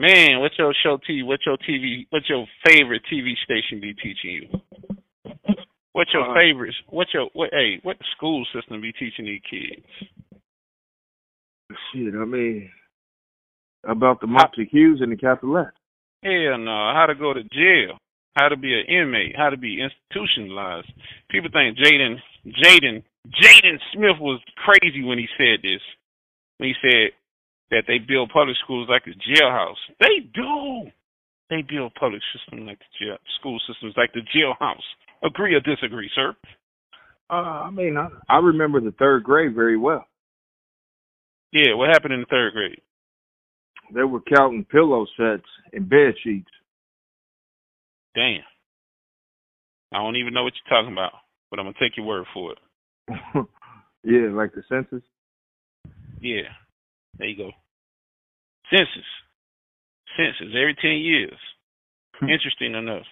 Man, what's your show TV? What's your TV? What's your favorite TV station be teaching you? What's your Uh, favorites? What's your what? Hey, what school system be teaching these kids? Shit, I mean, about the Montagues and the Capitolets. Hell no. How to go to jail? How to be an inmate? How to be institutionalized? People think Jaden, Jaden, Jaden Smith was crazy when he said this. When he said that they build public schools like a jailhouse. They do. They build public systems like the jail, school systems like the jailhouse. Agree or disagree, sir? Uh, I mean, I, I remember the third grade very well. Yeah. What happened in the third grade? They were counting pillow sets and bed sheets. Damn. I don't even know what you're talking about, but I'm gonna take your word for it. yeah, like the census. Yeah. There you go. Census. Census every ten years. Interesting enough.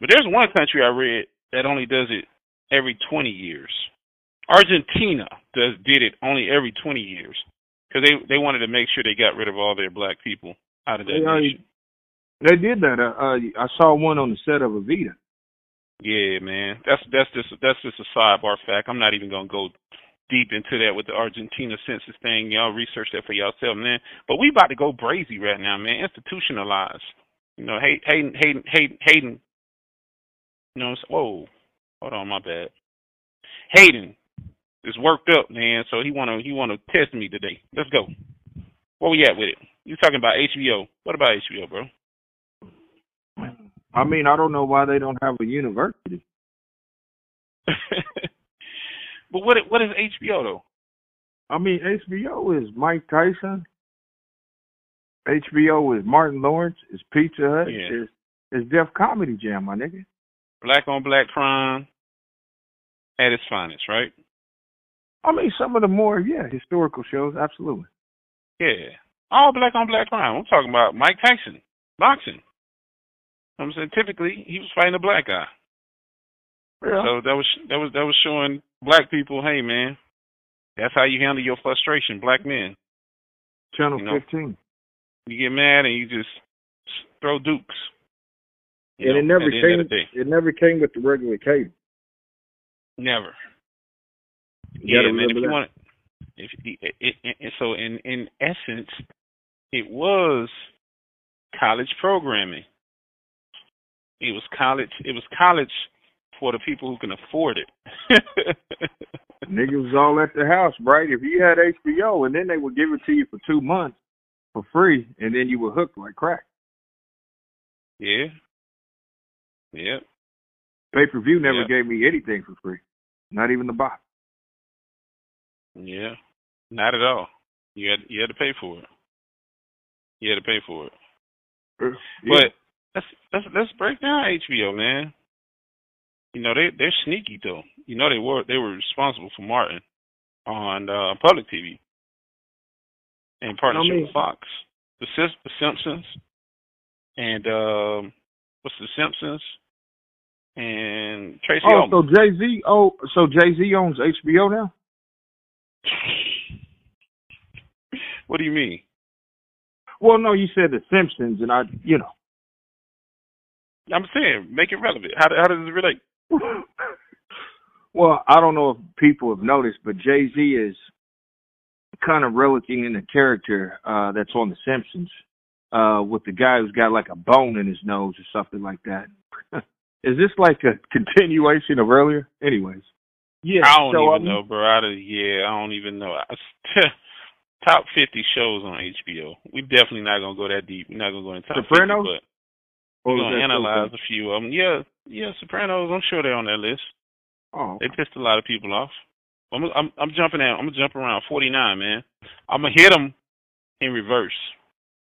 But there's one country I read that only does it every twenty years. Argentina does did it only every twenty years because they they wanted to make sure they got rid of all their black people out of that They, nation. they did that. Uh, uh, I saw one on the set of Evita. Yeah, man. That's that's just that's just a sidebar fact. I'm not even gonna go deep into that with the Argentina census thing. Y'all research that for yourself, man. But we about to go brazy right now, man. Institutionalized. You know, Hay- Hayden, Hayden, Hayden, Hayden. You know, whoa, hold on, my bad. Hayden is worked up, man. So he wanna he wanna test me today. Let's go. Where we at with it? You talking about HBO? What about HBO, bro? I mean, I don't know why they don't have a university. but what what is HBO though? I mean, HBO is Mike Tyson. HBO is Martin Lawrence. Is Pizza Hut. Yeah. Is is Def Comedy Jam, my nigga. Black on black crime at its finest, right? I mean, some of the more yeah historical shows, absolutely. Yeah. All black on black crime. I'm talking about Mike Tyson, boxing. I'm saying typically he was fighting a black guy. Yeah. So that was that was that was showing black people, hey man, that's how you handle your frustration, black men. Channel you know, 15. You get mad and you just throw dukes. And know, it never at the end of came. It never came with the regular cable. Never. You yeah, man. If you that. want, if it, it, it, it, so in in essence, it was college programming. It was college. It was college for the people who can afford it. Niggas was all at the house, right? If you had HBO, and then they would give it to you for two months for free, and then you were hooked like crack. yeah. Yep. Pay per view never Yeah. gave me anything for free, not even the box. Yeah. Not at all. You had you had to pay for it. You had to pay for it. Yeah. But let's let's let's break down HBO, man. You know they they're sneaky though. You know they were they were responsible for Martin on uh, public TV in partnership with Fox. The Sis- the Simpsons and um what's the Simpsons and Tracy oh, Ullman. so Jay Z. Oh, so Jay Z owns HBO now. what do you mean? Well, no, you said the Simpsons, and I, you know. I'm saying make it relevant. How how does it relate? Well, I don't know if people have noticed, but Jay Z is kind of relicking in the character uh that's on The Simpsons, uh, with the guy who's got like a bone in his nose or something like that. is this like a continuation of earlier? Anyways. Yeah. I don't so, even I mean, know, bro. I, yeah, I don't even know. I- top fifty shows on HBO. We're definitely not gonna go that deep. We're not gonna go into top Sopranos? 50, but we're gonna that analyze something? a few of them. Yeah, yeah, Sopranos. I'm sure they're on that list. Oh, They pissed a lot of people off. I'm I'm, I'm jumping out. I'm gonna jump around 49, man. I'm gonna hit them in reverse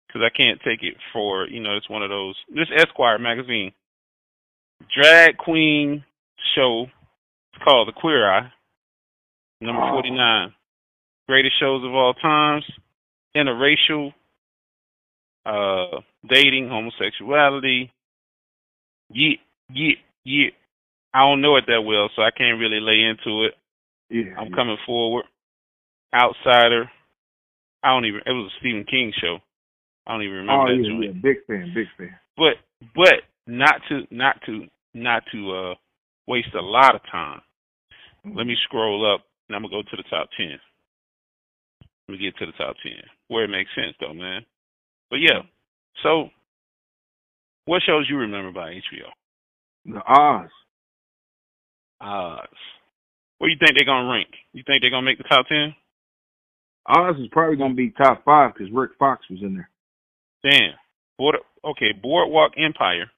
because I can't take it for you know it's one of those. This Esquire magazine drag queen show. It's called The Queer Eye. Number Oh. 49. Greatest shows of all times. Interracial. Uh, dating, homosexuality. Yeah, yeah, yeah. I don't know it that well, so I can't really lay into it. yeah. I'm yeah. coming forward. Outsider. I don't even. It was a Stephen King show. I don't even remember oh that yeah, yeah, big fan, big fan. But but not to not to not to uh waste a lot of time. Let me scroll up and I'm gonna go to the top ten. Let me get to the top ten. Where it makes sense though, man. But yeah. So what shows you remember by HBO? The Oz. Oz. Where you think they're gonna rank? You think they're gonna make the top ten? Oz is probably gonna be top five because Rick Fox was in there. Damn. Board, okay, Boardwalk Empire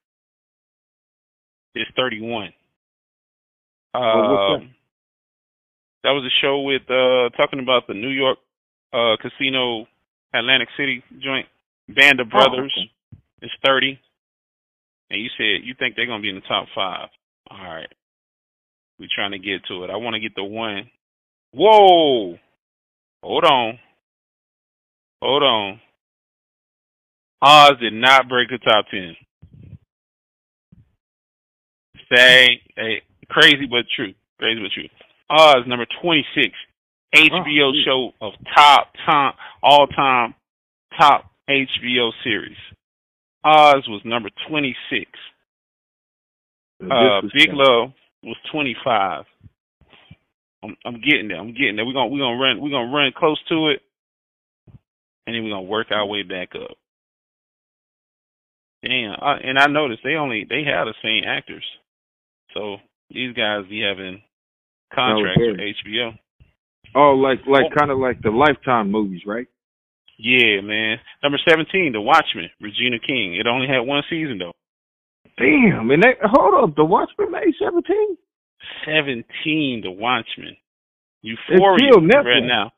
is 31. Uh, what's that? that was a show with uh talking about the New York uh casino Atlantic City joint. Band of Oh, Brothers okay. is 30. And you said you think they're going to be in the top 5. All right. We're trying to get to it. I want to get the one. Whoa. Hold on. Hold on. Oz did not break the top 10. Say, hey, crazy but true. Crazy but true. Oz, number 26. HBO sweet. show of top time, all time top HBO series. Oz was number 26. Uh, Big. Love was 25. I'm, I'm getting there. I'm getting there. We're gonna we're gonna run we're gonna run close to it, and then we're gonna work our way back up. Damn, I, and I noticed they only they had the same actors, so these guys be having contracts with HBO. Oh, like like Oh. kind of like the Lifetime movies, right? Yeah, man. Number 17, The Watchmen, Regina King. It only had one season though. Damn, and they hold up, the Watchmen made seventeen. 17, The Watchmen. Euphoria right now.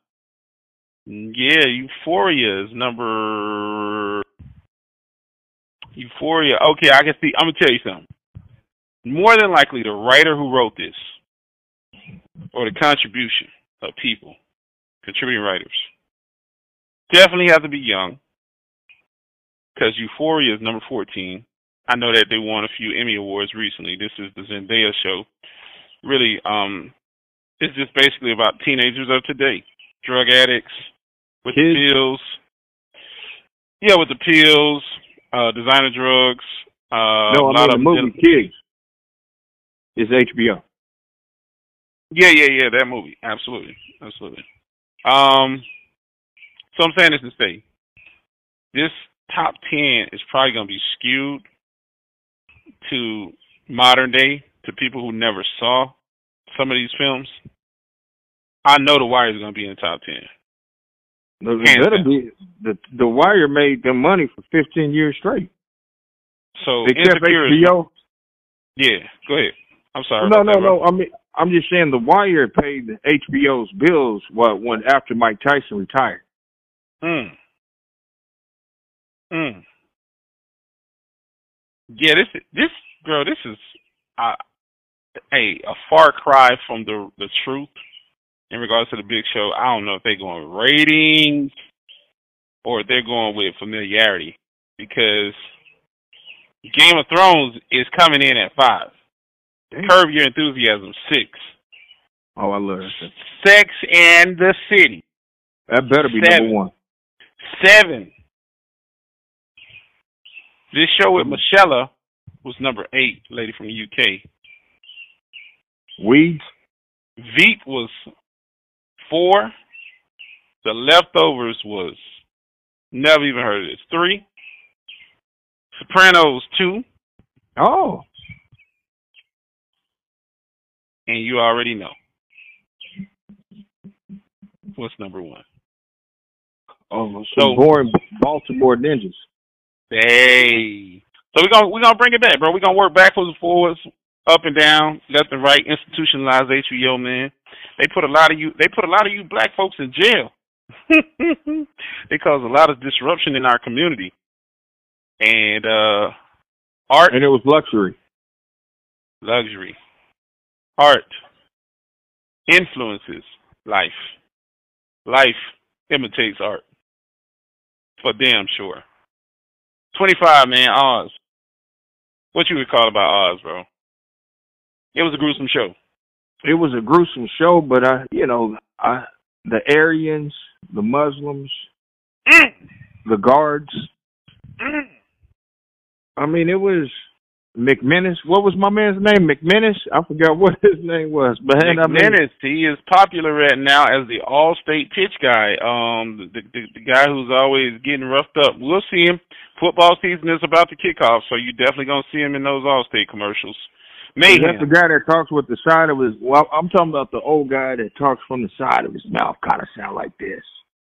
Yeah, Euphoria is number. Euphoria. Okay, I can see. I'm gonna tell you something. More than likely, the writer who wrote this, or the contribution of people, contributing writers, definitely have to be young. Because Euphoria is number 14. I know that they won a few Emmy awards recently. This is the Zendaya show. Really, um, it's just basically about teenagers of today, drug addicts with the pills. Yeah, with the pills, uh, designer drugs. Uh, no, a I lot mean the of movie Kids. Is HBO. Yeah, yeah, yeah, that movie. Absolutely. Absolutely. Um so I'm saying this to say this top ten is probably gonna be skewed to modern day, to people who never saw some of these films. I know the wire is gonna be in the top ten. The, better be the the Wire made them money for fifteen years straight. So They kept is- HBO. Yeah, go ahead. I'm sorry. No, no, that, no. I mean, I'm just saying the Wire paid HBO's bills. What when after Mike Tyson retired? Mm. Mm. Yeah, this this girl, this is uh, a a far cry from the the truth in regards to the Big Show. I don't know if they're going ratings or if they're going with familiarity because Game of Thrones is coming in at five. Curb Your Enthusiasm six. Oh, I love it. Sex and the City That better be Seven. number one. Seven. This show with Michelle was number eight, lady from the UK. Weeds. Veep was four. The leftovers was never even heard of this. Three. Sopranos two, Oh, and you already know. What's number one? Oh, So- boring Baltimore ninjas. Hey. So we're gonna we're gonna bring it back, bro. We're gonna work backwards and forwards, up and down, left and right, institutionalized HBO, man. They put a lot of you they put a lot of you black folks in jail. they cause a lot of disruption in our community. And uh art And it was luxury. luxury. Art influences life. Life imitates art. For damn sure. 25, man, Oz. What you would call about Oz, bro? It was a gruesome show. It was a gruesome show, but I, you know, I the Aryans, the Muslims, Mm. the guards, I mean, it was McManus. What was my man's name? McManus. I forgot what his name was. But McManus, I mean, he is popular right now as the Allstate pitch guy. Um, the, the the guy who's always getting roughed up. We'll see him. Football season is about to kick off, so you're definitely gonna see him in those Allstate commercials. Mayhem. That's the guy that talks with the side of his. Well, I'm talking about the old guy that talks from the side of his mouth. Kind of sound like this.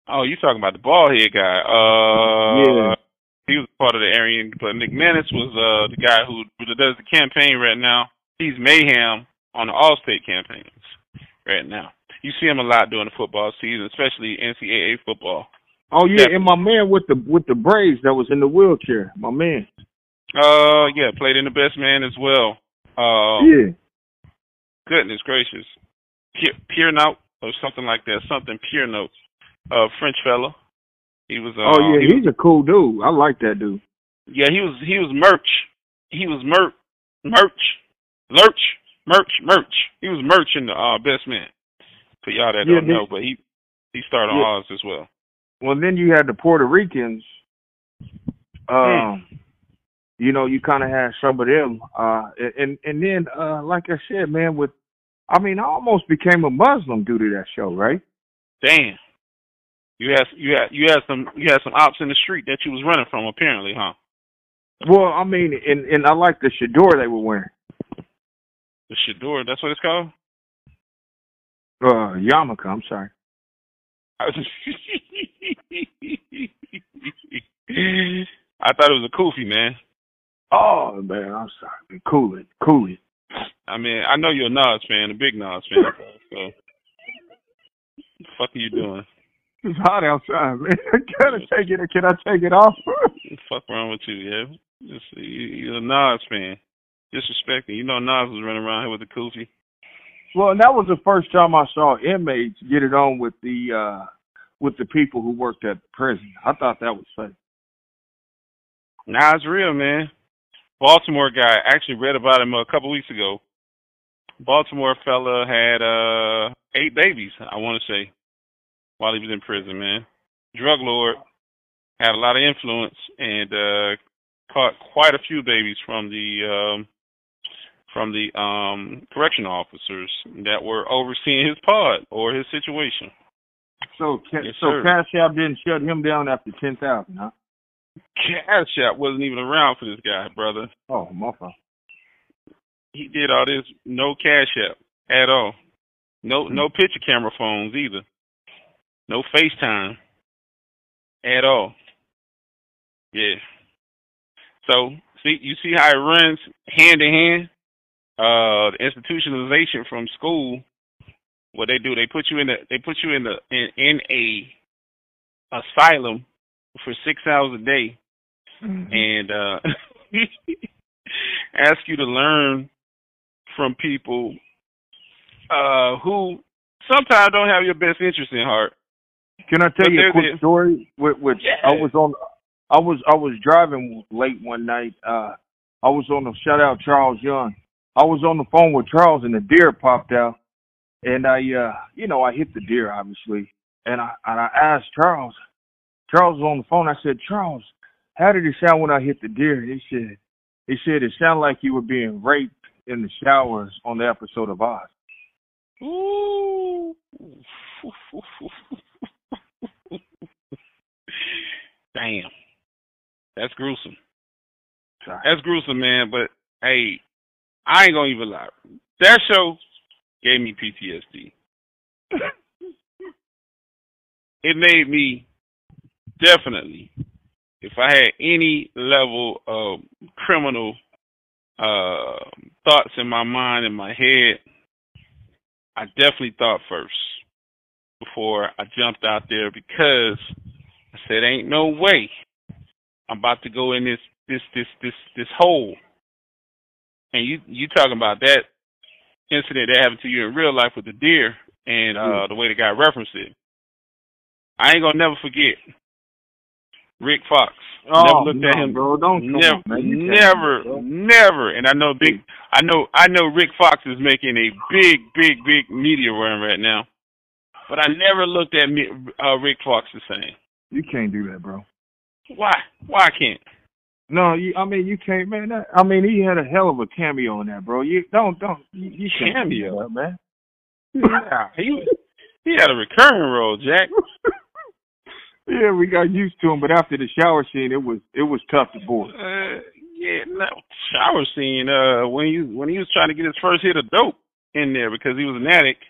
Oh, you talking about the bald head guy? Uh, yeah he was part of the Aryan, but McManus was uh the guy who, does the campaign right now. He's mayhem on the Allstate campaigns right now. You see him a lot during the football season, especially NCAA football. Oh yeah, Definitely. and my man with the with the braids that was in the wheelchair, my man. Uh yeah, played in the best man as well. Uh, yeah. Goodness gracious, Pure, pure note or something like that, something pure notes. Uh, French fella. He was. Uh, oh yeah, he he's was, a cool dude. I like that dude. Yeah, he was. He was merch. He was merch, merch, lurch, merch, merch. He was merch in the uh, best man. For y'all that yeah, don't know, but he he started yeah. on ours as well. Well, then you had the Puerto Ricans. Um, mm. you know, you kind of had some of them, uh, and and then, uh, like I said, man, with, I mean, I almost became a Muslim due to that show, right? Damn. You had you had you had some you had some ops in the street that you was running from apparently, huh? Well, I mean, and and I like the chador they were wearing. The chador, that's what it's called. Uh, yarmulke. I'm sorry. I thought it was a kufi, man. Oh man, I'm sorry. Cool it, cool it. I mean, I know you're a Nas fan, a big Nas fan. so, what the fuck are you doing? It's hot outside, man. Can I take it or can I take it off? fuck wrong with you, yeah? Just, you, you're a Nas fan. Disrespecting. You know Nas was running around here with the kufi. Well, and that was the first time I saw inmates get it on with the uh with the people who worked at the prison. I thought that was funny. Nah, it's real, man. Baltimore guy actually read about him a couple weeks ago. Baltimore fella had uh eight babies, I want to say while he was in prison, man. Drug lord, had a lot of influence and uh caught quite a few babies from the um from the um correctional officers that were overseeing his pod or his situation. So yes, so Cash App didn't shut him down after ten thousand, huh? Cash App wasn't even around for this guy, brother. Oh, my. He did all this no Cash App at all. No no picture camera phones either. No FaceTime at all. Yeah. So see, you see how it runs hand in hand. Uh, the institutionalization from school. What they do, they put you in the, they put you in the in, in a asylum for six hours a day, mm-hmm. and uh, ask you to learn from people uh, who sometimes don't have your best interest in heart. Can I tell but you a quick story? Which, which yeah. I was on, I was I was driving late one night. Uh, I was on the shout out Charles Young. I was on the phone with Charles and the deer popped out, and I, uh, you know, I hit the deer obviously, and I and I asked Charles. Charles was on the phone. I said, Charles, how did it sound when I hit the deer? He said, he said it sounded like you were being raped in the showers on the episode of Oz. Ooh. Damn. That's gruesome. Sorry. That's gruesome, man. But hey, I ain't gonna even lie. That show gave me PTSD. it made me definitely, if I had any level of criminal uh, thoughts in my mind, in my head, I definitely thought first before I jumped out there because I said, "Ain't no way I'm about to go in this this this this this hole." And you you talking about that incident that happened to you in real life with the deer and uh the way the guy referenced it. I ain't gonna never forget Rick Fox. Oh, never looked no, at him, bro. Don't never, never, never. And I know big. I know. I know Rick Fox is making a big, big, big media run right now. But I never looked at me, uh, Rick Fox the same. You can't do that, bro. Why? Why I can't? No, you, I mean you can't, man. That, I mean he had a hell of a cameo in that, bro. You don't don't you, you Cameo? that, man. Yeah, he he had a recurring role, Jack. yeah, we got used to him, but after the shower scene, it was it was tough to board. Uh, yeah, no shower scene. Uh, when he when he was trying to get his first hit of dope in there because he was an addict.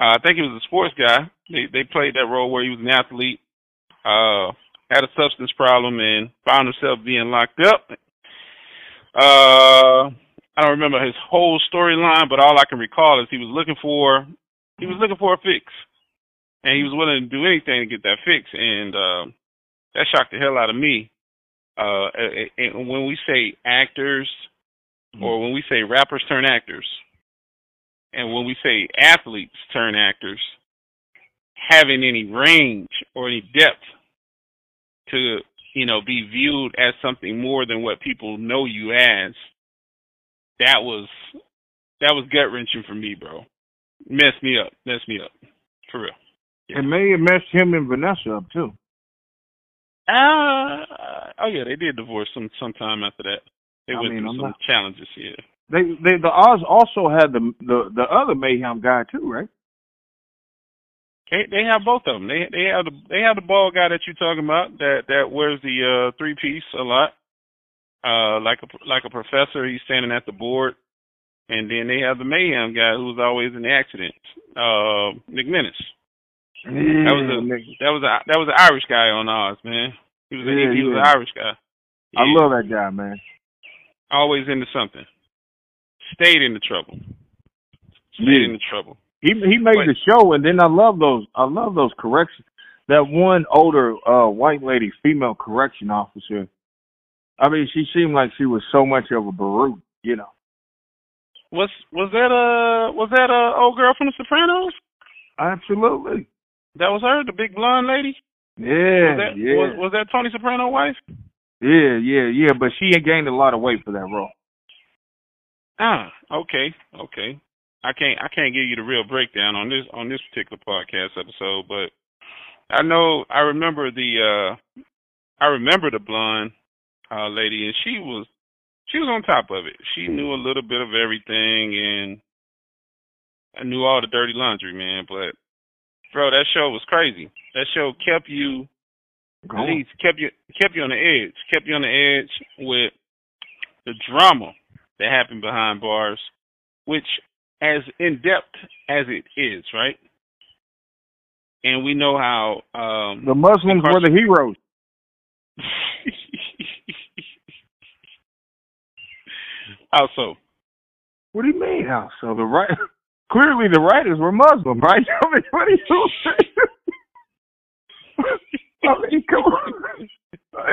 Uh, I think he was a sports guy. They they played that role where he was an athlete. Uh, had a substance problem and found himself being locked up. Uh, I don't remember his whole storyline, but all I can recall is he was looking for he was looking for a fix, and he was willing to do anything to get that fix, and uh, that shocked the hell out of me. Uh, and when we say actors, or when we say rappers turn actors, and when we say athletes turn actors, having any range or any depth to you know be viewed as something more than what people know you as, that was that was gut wrenching for me, bro. Messed me up, messed me up, for real. And may have messed him and Vanessa up too. Uh, oh yeah, they did divorce some sometime after that. They I went mean, through I'm some not- challenges. Yeah. They they the Oz also had the the the other Mayhem guy too, right? They they have both of them. They they have the they have the ball guy that you're talking about that that wears the uh three piece a lot, uh like a like a professor. He's standing at the board, and then they have the mayhem guy who's always in the accidents. Uh, McManus. That was a that was a that was an Irish guy on Oz, man. He was a, Yeah, he, he was yeah. an Irish guy. I love that guy, man. always into something. Stayed in the trouble. Stayed Yeah. in the trouble. He he made But- the show, and then I love those. I love those corrections. That one older uh white lady, female correction officer. I mean, she seemed like she was so much of a brute, you know. Was was that a was that a old girl from The Sopranos? Absolutely. That was her, the big blonde lady. Yeah, was that yeah, was, was that Tony Soprano wife? yeah, yeah, yeah. But she had gained a lot of weight for that role. Ah, okay, okay. I can't I can't give you the real breakdown on this on this particular podcast episode, but I know I remember the uh I remember the blonde uh lady and she was she was on top of it. She knew a little bit of everything and I knew all the dirty laundry, man, but bro, that show was crazy. That show kept you Go at least kept you kept you on the edge, kept you on the edge with the drama that happened behind bars, which as in depth as it is, right? And we know how um The Muslims were the heroes. how so? What do you mean? How so? The right clearly the writers were Muslim, right? I mean, what are you saying? I mean, come on.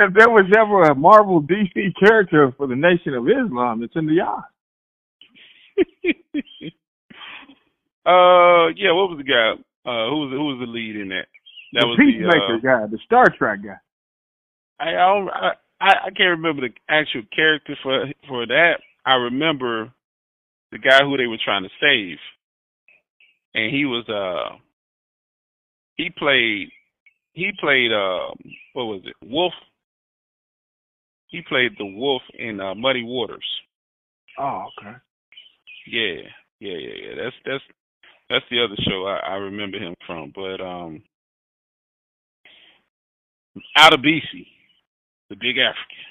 If there was ever a Marvel DC character for the Nation of Islam, it's in the eye. uh yeah, what was the guy? Uh who was who was the lead in that? That the was the Peacemaker uh, guy, the Star Trek guy. I I, don't, I I I can't remember the actual character for for that. I remember the guy who they were trying to save, and he was uh he played he played uh what was it Wolf. He played the wolf in uh, Muddy Waters. Oh, okay. Yeah, yeah, yeah, yeah. That's that's that's the other show I, I remember him from. But um, Adebisi, the Big African.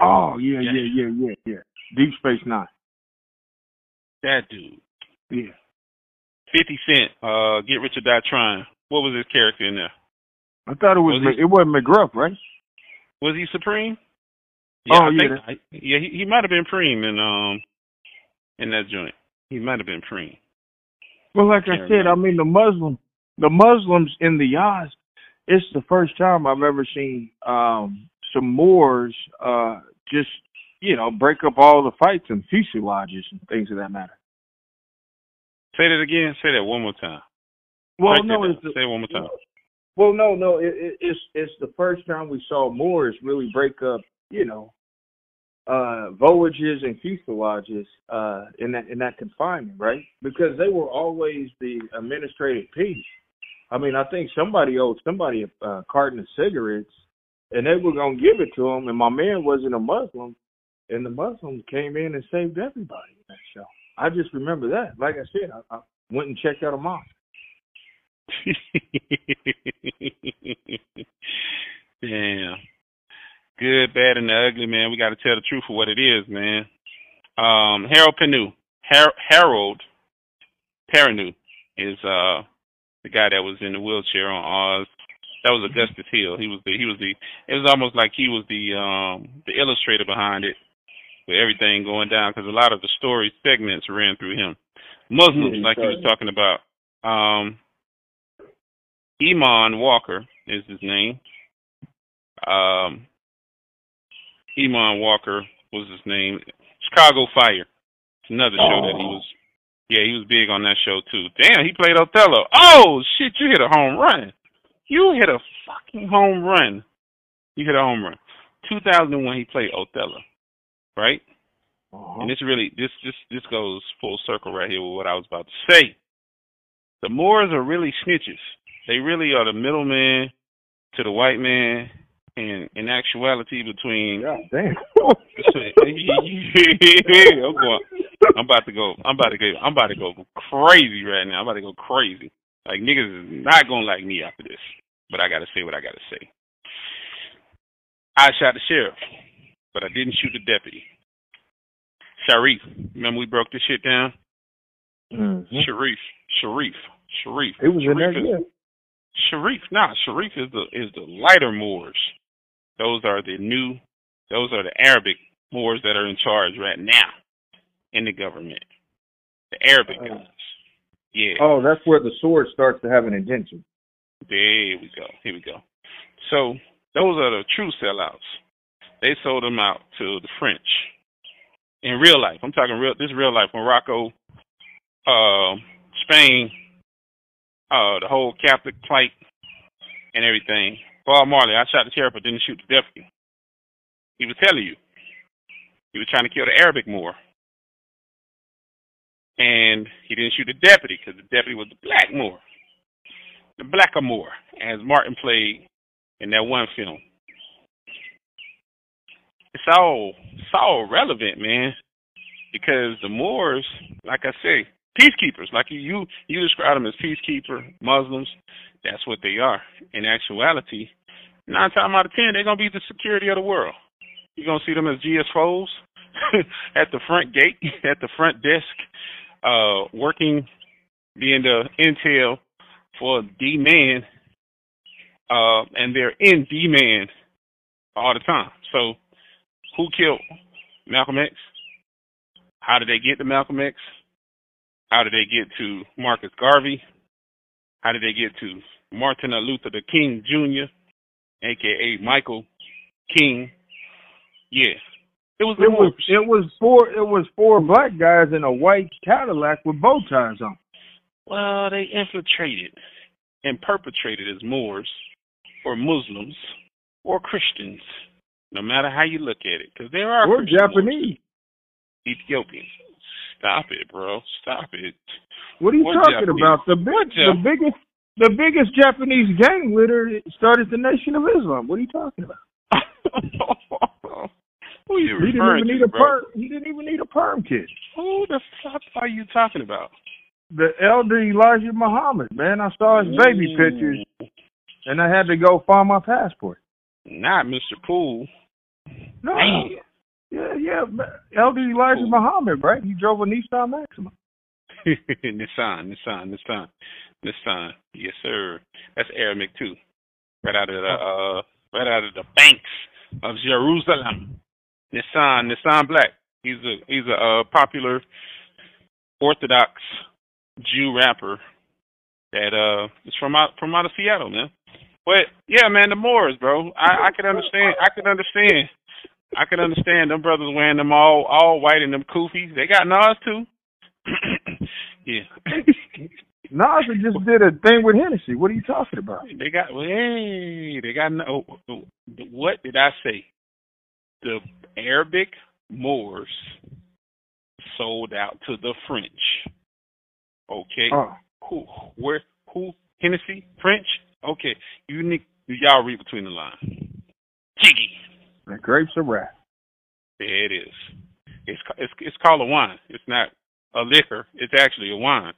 Oh, yeah, Yeah. yeah, yeah, yeah, yeah. Deep Space Nine. That dude. Yeah. Fifty Cent, uh, Get Rich or Die Trying. What was his character in there? I thought it was, Was Mc- it wasn't McGruff, right? Was he Supreme? Oh, I yeah, think, I, yeah, he, he might have been Preem in um in that joint. He might have been praying. Well, like I Can't said, I mean the Muslim, the Muslims in the Yaz. It's the first time I've ever seen um some Moors uh just you know break up all the fights and fuselages and things of that matter. Say that again. Say that one more time. Well, Break no, it's the, say it one more time. well, no, no, it, it, it's it's the first time we saw Moors really break up, you know, uh voyages and fuselages uh in that in that confinement, right? Because they were always the administrative piece. I mean, I think somebody owed somebody a uh, carton of cigarettes, and they were gonna give it to him, and my man wasn't a Muslim, and the Muslims came in and saved everybody in that show. I just remember that. Like I said, I, I went and checked out a mosque. Damn. Good, bad, and the ugly, man. We got to tell the truth for what it is, man. Um, Harold Panu, Har- Harold Perrineau is uh the guy that was in the wheelchair on Oz. That was Augustus Hill. He was the he was the it was almost like he was the um the illustrator behind it with everything going down because a lot of the story segments ran through him. Muslims, yeah, like he was talking about. Um Eamonn Walker is his name. Um Eamonn Walker was his name. Chicago Fire. It's another oh. show that he was yeah, he was big on that show too. Damn, he played Othello. Oh shit, you hit a home run. You hit a fucking home run. You hit a home run. 2001, he played Othello, right? Uh-huh. And this really, this this this goes full circle right here with what I was about to say. The Moors are really snitches. They really are the middleman to the white man, and in actuality, between. God damn. I'm going. I'm about to go. I'm about to go. I'm about to go crazy right now. I'm about to go crazy. Like niggas is not gonna like me after this. But I gotta say what I gotta say. I shot the sheriff, but I didn't shoot the deputy. Sharif, remember we broke this shit down? Mm-hmm. Sharif, Sharif, Sharif. It was Sharif in there, yeah. Sharif, nah, Sharif is the is the lighter Moors. Those are the new, those are the Arabic Moors that are in charge right now in the government. The Arabic uh, guys. Yeah. Oh, that's where the sword starts to have an intention. There we go. Here we go. So those are the true sellouts. They sold them out to the French in real life. I'm talking real. This is real life. Morocco, uh, Spain, uh, the whole Catholic plight and everything. Bob Marley, I shot the sheriff but didn't shoot the deputy. He was telling you. He was trying to kill the Arabic Moor and he didn't shoot the deputy because the deputy was the black Moor, the blacker Moor, as Martin played in that one film. It's all it's all relevant, man, because the Moors, like I say, peacekeepers, like you you, you describe them as peacekeeper Muslims. That's what they are. In actuality, nine times out of ten, they're gonna be the security of the world. You're gonna see them as GS4s at the front gate, at the front desk, uh, working, being the intel for D-Man, uh, and they're in D-Man all the time. So, who killed Malcolm X? How did they get to Malcolm X? How did they get to Marcus Garvey? How did they get to Martin Luther the King Jr., aka Michael King? Yeah, it was it was it was four it was four black guys in a white Cadillac with bow ties on. Well, they infiltrated and perpetrated as Moors or Muslims or Christians, no matter how you look at it, because there are or Japanese, Moors. Ethiopians. Stop it, bro. Stop it. What are you or talking Japanese. about? The big, the biggest the biggest Japanese gang leader started the Nation of Islam. What are you talking about? Who are you he referring didn't even to, need a bro? perm. He didn't even need a perm kit. Who the fuck are you talking about? The elder Elijah Muhammad, man. I saw his baby Ooh. pictures, and I had to go find my passport. Not Mr. Poole. No, Man. Yeah, yeah. Elder Elijah Cool. Muhammad, right? He drove a Nissan Maxima. Nissan, Nissan, Nissan, Nissan. Yes, sir. That's Aramaic too. Right out of the uh, right out of the banks of Jerusalem. Nissan, Nissan Black. He's a he's a uh, popular Orthodox Jew rapper that uh is from out from out of Seattle, man. But yeah, man, the Moors, bro. I I can understand. I can understand. I can understand them brothers wearing them all all white and them kufis. They got Nas too. yeah. Nas just did a thing with Hennessy. What are you talking about? They got well, hey, they got no. What did I say? The Arabic Moors sold out to the French. Okay, Oh, who, where, who? Hennessy, French. Okay, you need y'all read between the lines. Jiggy. The grapes of wrath. There it is. It's it's it's called a wine. It's not a liquor. It's actually a wine.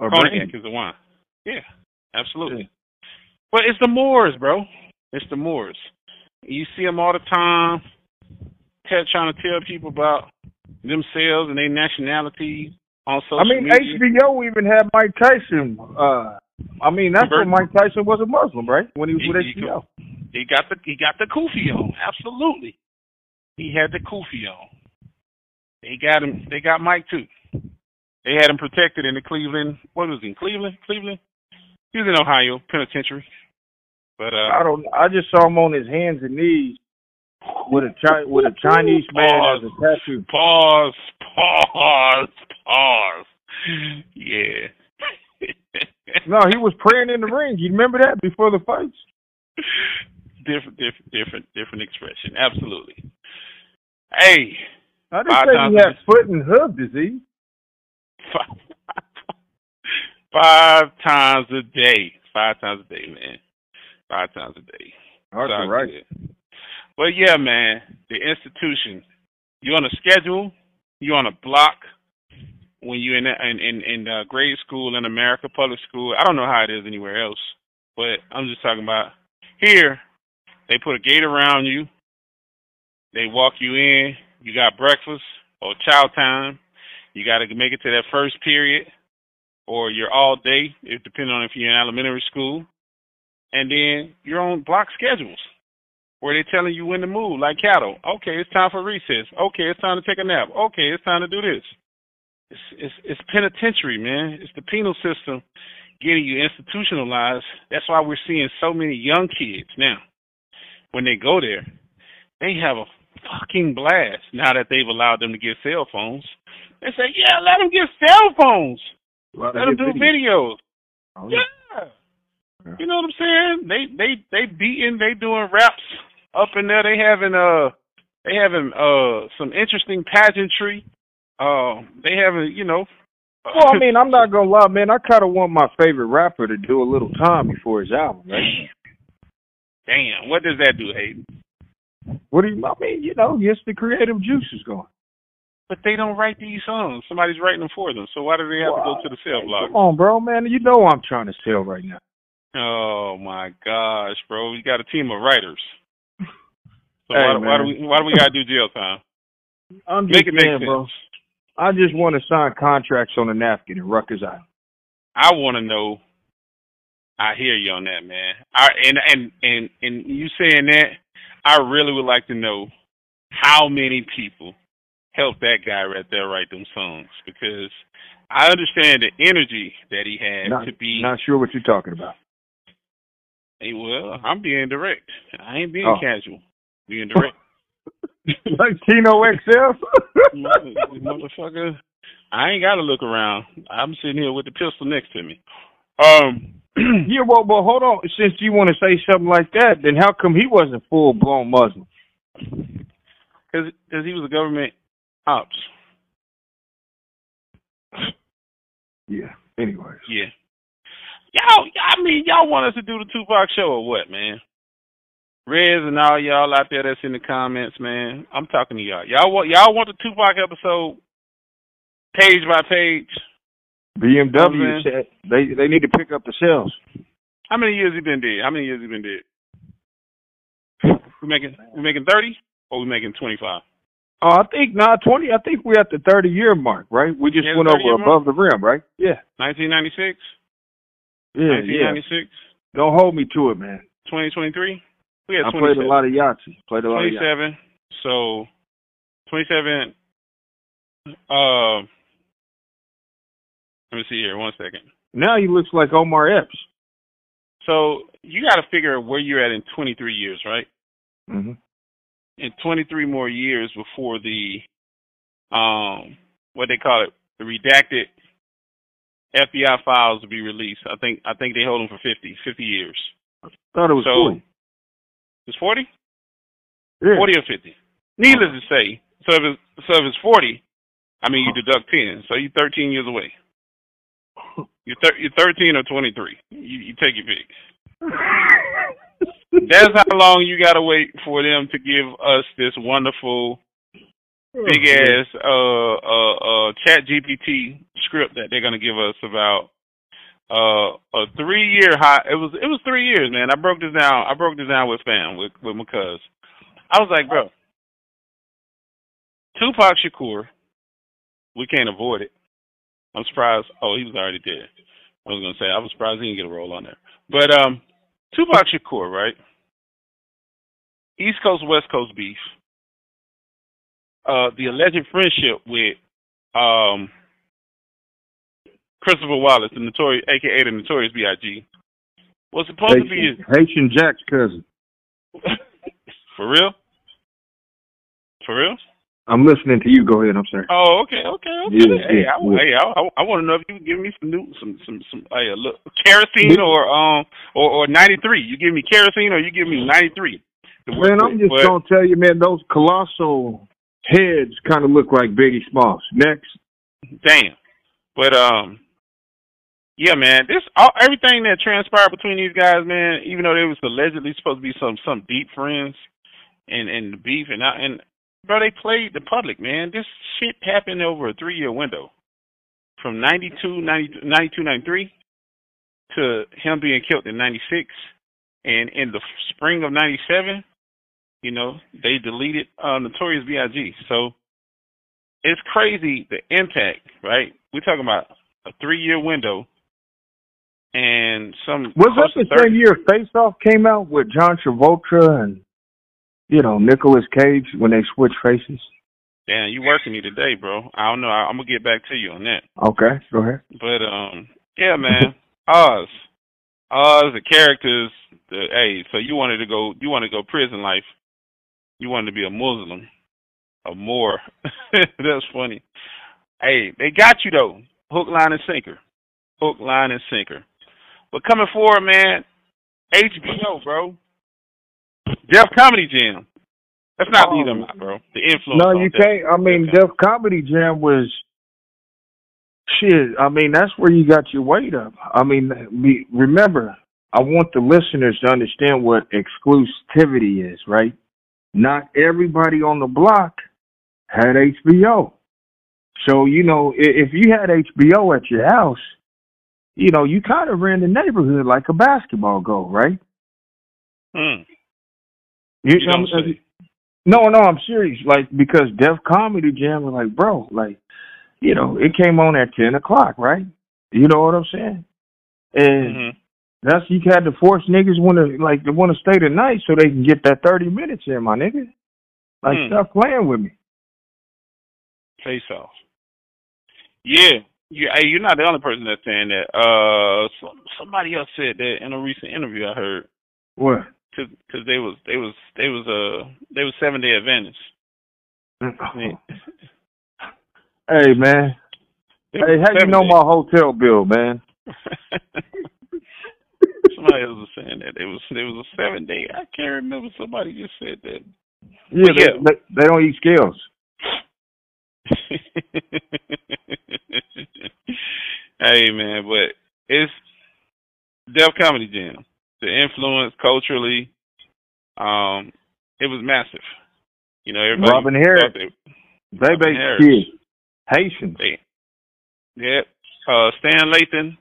Or Cognac is a wine. Yeah, absolutely. But it's the Moors, bro. It's the Moors. You see them all the time. Tell, trying to tell people about themselves and their nationality on social I mean, media. HBO even had Mike Tyson. Uh, I mean, that's when Mike Tyson was a Muslim, right? When he was with He- HBO. He got the he got the kufi on. Absolutely. He had the kufi on. They got him they got Mike too. They had him protected in the Cleveland what was he in Cleveland? Cleveland? He was in Ohio Penitentiary. But I uh don't. I just saw him on his hands and knees with a chi- with a Chinese man as a tattoo. pause, pause, pause. Yeah. No, he was praying in the ring. You remember that before the fights? different different different different expression. Absolutely. Hey, I didn't say a had foot and hoof disease. five, five times a day. Five times a day, man. Five times a day. Hard Sounds to write. good. But yeah, man, the institution. You on a schedule? You on a block? When you in in in, in uh, grade school in America, public school. I don't know how it is anywhere else, but I'm just talking about here. They put a gate around you. They walk you in. You got breakfast or chow time. You got to make it to that first period, or you're all day. It depending on if you're in elementary school, and then you're on block schedules where they're telling you when to move, like cattle. Okay, it's time for recess. Okay, it's time to take a nap. Okay, it's time to do this. It's it's, it's penitentiary, man. It's the penal system getting you institutionalized. That's why we're seeing so many young kids now. When they go there, they have a fucking blast now that they've allowed them to get cell phones. They say, yeah, let them get cell phones. Well, Let them do videos. Oh, yeah. Yeah. You know what I'm saying? They they they beating, they doing raps up in there. They having uh they having uh some interesting pageantry. Uh they having, you know Well, I mean, I'm not gonna lie, man. I kind of want my favorite rapper to do a little time before his album, right? Damn, what does that do, Hayden? What do you? I mean, you know, gets the creative juices going. But they don't write these songs. Somebody's writing them for them. So why do they have to go to the cell block? Come on, bro, man. You know I'm trying to sell right now. Oh my gosh, bro! We got a team of writers. So Hey, why, why do we why do we gotta do jail time? I'm Make just it saying, bro. I just want to sign contracts on a napkin in Rikers Island. I want to know. I hear you on that, man. I and and and and you saying that, I really would like to know how many people helped that guy right there write them songs because I understand the energy that he had Not, to be. not sure what you're talking about. Hey, well, I'm being direct. I ain't being Oh. casual. Being direct. like Tino XL. Mother- motherfucker. I ain't got to look around. I'm sitting here with the pistol next to me. Um. yeah, well, well, hold on. Since you want to say something like that, then how come he wasn't full blown Muslim? Because he was a government ops. Yeah. Anyways. Yeah. Y'all, I mean, y'all want us to do the Tupac show or what, man? Rez and all y'all out there that's in the comments, man. I'm talking to y'all. Y'all want y'all want the Tupac episode page by page? BMW said they they need to pick up the sales. How many years he been dead? How many years he been dead? We making we making thirty or we making twenty five? Oh, I think nah, twenty. I think we're at the thirty year mark, right? We just Yeah, went over above the rim, right? Yeah, Nineteen ninety six? yeah, Nineteen yeah. ninety six? Don't hold me to it, man. Twenty twenty three? We had I played a lot of Yahtzee. Played a lot of 27. So 27. Uh, let me see here. One second. Now he looks like Omar Epps. So you got to figure where you're at in 23 years, right? hmm In 23 more years before the um what they call it, the redacted FBI files will be released. I think I think they hold them for 50, 50 years. Thought it was So- forty. It's 40? Yeah. 40 or 50. Needless to say, so if it's, so if it's 40, I mean, you deduct 10, so you're 13 years away. You're, thir- you're 13 or 23. You, you take your pick. That's how long you gotta wait for them to give us this wonderful big Oh, ass uh uh uh chat GPT script that they're gonna give us about uh a three year high it was it was three years, man. I broke this down I broke this down with fam with with my cuz. I was like, bro, Tupac Shakur, we can't avoid it. I'm surprised oh, he was already dead. I was gonna say I was surprised he didn't get a role on there. But um Tupac Shakur, right? East Coast West Coast beef. Uh the alleged friendship with um Christopher Wallace, the notorious aka the notorious B I G. Was supposed to be Haitian, Haitian Jack's cousin. for real? For real? I'm listening to you. Go ahead. I'm sorry. Oh, okay, okay, okay. Yeah, hey, yeah, I, yeah. hey, I, I, want to know if you can give me some new, some, some, some, hey, look, kerosene or um, or or ninety three. You give me kerosene or you give me ninety three. Man, I'm just gonna tell you, man. Those colossal heads kind of look like Biggie Smalls. Next, Damn. But um, yeah, man. This all everything that transpired between these guys, man. Even though they was allegedly supposed to be some some deep friends, and and the beef and I, and bro, they played the public, man. This shit happened over a three year window, from 92, 90, 92, 93 to him being killed in ninety six, and in the spring of ninety seven, you know, they deleted uh, Notorious B.I.G. So it's crazy the impact, right? We're talking about a three year window and some was that the 30 same year Face Off came out with John Travolta and you know Nicolas Cage when they switch faces? Damn, you working me today, bro. I don't know. I, I'm gonna get back to you on that. Okay, go ahead. But um yeah, man. Oz. Oz, the characters the hey, so you wanted to go you wanted to go prison life. You wanted to be a Muslim. A Moor. That's funny. Hey, they got you though. Hook, line, and sinker. Hook, line, and sinker. But coming forward, man, HBO, bro. Def Comedy Jam. Let's not leave them out, bro. The influence. No, you can't. I mean, Def Def Comedy Jam was shit. I mean, that's where you got your weight up. I mean, be, remember, I want the listeners to understand what exclusivity is, right? Not everybody on the block had HBO. So, you know, i- if you had HBO at your house, you know, you kind of ran the neighborhood like a basketball goal, right? Hmm. You, You don't I'm- say. no, no, I'm serious. Like because Def Comedy Jam was like, bro, like, you know, it came on at ten o'clock, right? You know what I'm saying? And hmm that's you had to force niggas want to like to want to stay the night so they can get that thirty minutes in, my nigga. Like Hmm. stop playing with me. Face off. Yeah. You, hey, you're not the only person that's saying that. Uh, some, somebody else said that in a recent interview I heard. What? Cause, cause they was, they was, they was, uh, they was seven day Adventist. Hey man. Hey, how you know my hotel bill, man? somebody else was saying that. It was, it was a seven day. I can't remember. Somebody just said that. Yeah, they, yeah. They, they don't eat scales. hey man, but it's Def Comedy Jam. The influence culturally, um, it was massive. You know, everybody Robin Harris. thought they- Baby Harris. kids. Haitians. they yeah. Uh Stan Lathan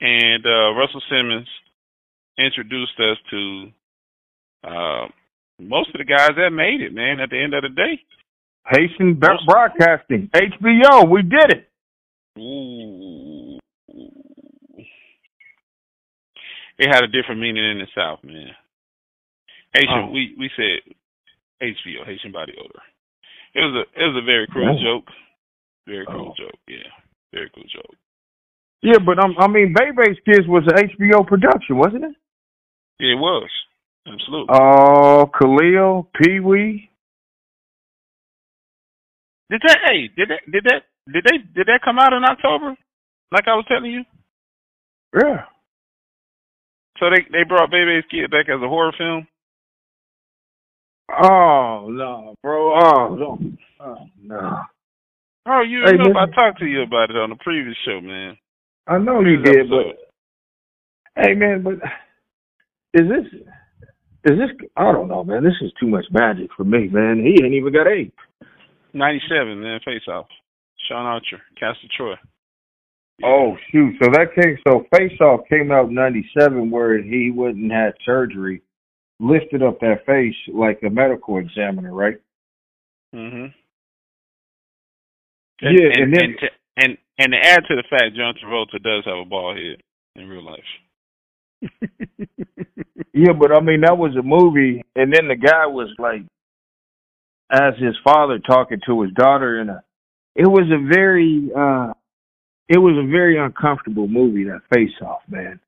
and uh Russell Simmons introduced us to uh most of the guys that made it, man, at the end of the day. Haitian Bro- Broadcasting. HBO. We did it. Ooh. It had a different meaning in the South, man. Haitian, Oh. we we said HBO, Haitian body odor. It was a it was a very cruel Oh. joke. Very cruel Oh. joke, yeah. Very cool joke. Yeah, but um, I mean, Bebe's Kids was an HBO production, wasn't it? Yeah, it was. Absolutely. Oh, Khalil, Pee Wee. did that hey, did that did that did they did that come out in October? Like I was telling you? Yeah. So they they brought Baby's Kid back as a horror film? Oh no, bro. Oh no. Oh no. Oh, you Hey, know man. I talked to you about it on the previous show, man. I know you did, episode. but hey, man, but is this? is this? I don't know, man. This is too much magic for me, man. He ain't even got eight. Ninety-seven, man. Face off. Sean Archer, Castor Troy. Oh shoot! So that came. So Face Off came out in '97, where he wouldn't had surgery, lifted up that face like a medical examiner, right? Mhm. Yeah, and, and then and to, and and to add to the fact, John Travolta does have a bald head in real life. yeah, but I mean that was a movie, and then the guy was like, as his father talking to his daughter, and a, it was a very, uh it was a very uncomfortable movie. That Face Off, man.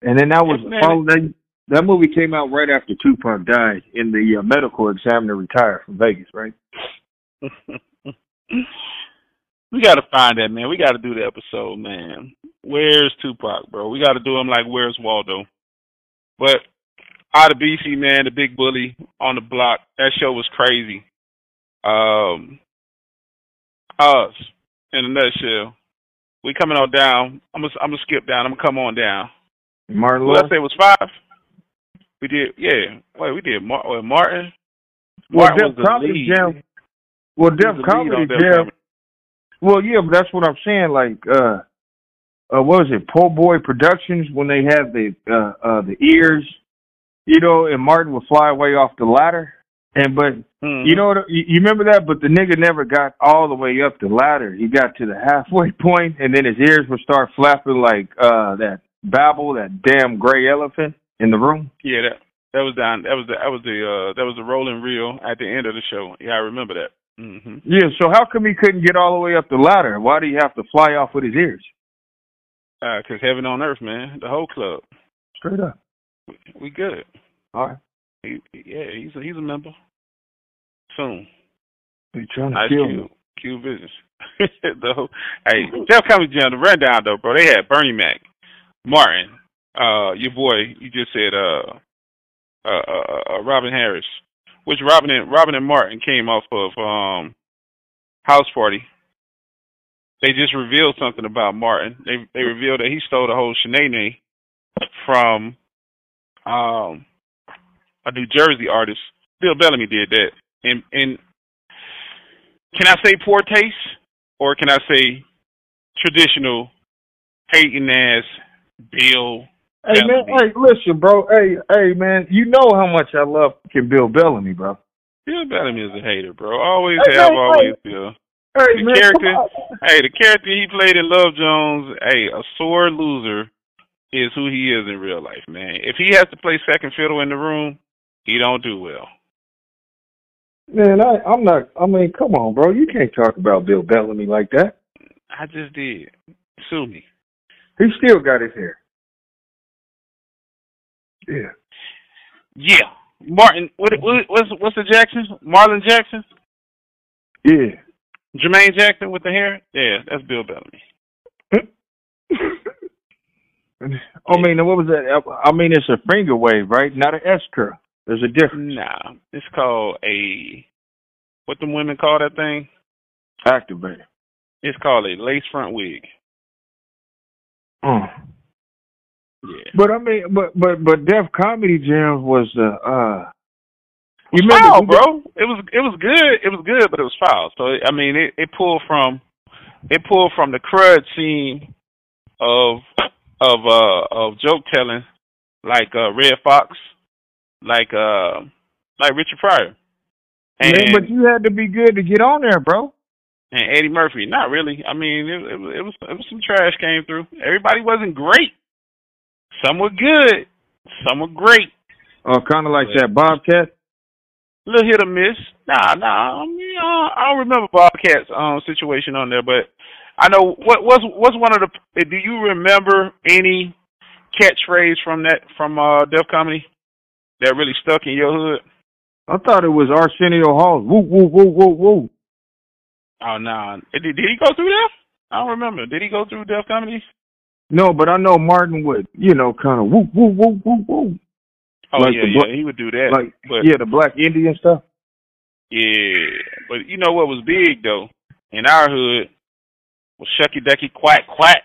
And then that was Yes, follow that that movie came out right after Tupac died, and the uh, medical examiner retired from Vegas, right? we got to find that man. We got to do the episode, man. Where's Tupac, bro? We got to do him like Where's Waldo. But out of BC, man, the big bully on the block. That show was crazy. Um, us in a nutshell. We coming on down. I'm gonna I'm gonna skip down. I'm gonna come on down. Martin Lawrence. I say was five? We did, yeah. Wait, we did Mar- wait, Martin. Well, Def was Comedy lead. Jam. Well, Def was the lead Comedy Jam. Comedy. Well, yeah, but that's what I'm saying. Like, uh, uh, what was it? Po' Boy Productions when they had the uh, uh, the ears, you know, and Martin would fly away off the ladder. And but Mhm. you know, what, you, remember that? But the nigga never got all the way up the ladder. He got to the halfway point, and then his ears would start flapping like uh that babble, that damn gray elephant in the room. Yeah, that that was down. That was the that was the uh that was the rolling reel at the end of the show. Yeah, I remember that. hmm Yeah. So how come he couldn't get all the way up the ladder? Why do you have to fly off with his ears? Uh, cause heaven on earth, man. The whole club. Straight up. We good. All right. He, yeah, he's a, he's a member. Soon. He trying to kill me. Q business. the whole, hey, Def Comedy Jam, the rundown though, bro. They had Bernie Mac, Martin, uh, your boy. You just said uh, uh, uh, uh Robin Harris, which Robin and Robin and Martin came off of um, House Party. They just revealed something about Martin. They they revealed that he stole the whole Shanae from um a New Jersey artist. Bill Bellamy did that. And and can I say poor taste or can I say traditional hating ass Bill Hey man, Bellamy? hey, listen, bro. Hey, hey, man. You know how much I love fucking Bill Bellamy, bro. Bill Bellamy is a hater, bro. Always Hey, have, hey, always will. Hey, The man, character- Hey, the character he played in Love Jones, hey, a sore loser is who he is in real life, man. If he has to play second fiddle in the room, he don't do well. Man, I, I'm not. I mean, come on, bro. You can't talk about Bill Bellamy like that. I just did. Sue me. He still got his hair. Yeah. Yeah. Martin, what, what, what's what's the Jackson? Marlon Jackson? Yeah. Jermaine Jackson with the hair? Yeah, that's Bill Bellamy. I mean, what was that? I mean, it's a finger wave, right? Not an S curl. There's a difference. Nah, it's called a what them women call that thing? Activator. It's called a lace front wig. Uh. Yeah. But I mean, but but but Def Comedy Jam was the uh. You You remember, foul, bro. It was it was good. It was good, but it was foul. So I mean, it, it pulled from it pulled from the crud scene of of uh of joke telling, like uh Redd Foxx, like uh like Richard Pryor, and Man, but you had to be good to get on there, bro. and Eddie Murphy. Not really. I mean, it, it, was- it was it was some trash came through. Everybody wasn't great. Some were good. Some were great. Oh, kind of like Yeah. that Bobcat. little hit or miss. Nah, nah. I, mean, uh, I don't remember Bobcat's um situation on there, but I know what was what's one of the. Do you remember any catchphrase from that from uh Def Comedy that really stuck in your hood? I thought it was Arsenio Hall. Woo woo woo woo woo. Oh no, nah. did, did he go through Def? I don't remember. Did he go through Def Comedy? No, but I know Martin would, you know, kind of woo woo woo woo woo. Oh Like yeah, yeah, he would do that. Like but yeah, the Black Indian stuff. yeah, but you know what was big though in our hood Well, shucky ducky quack quack.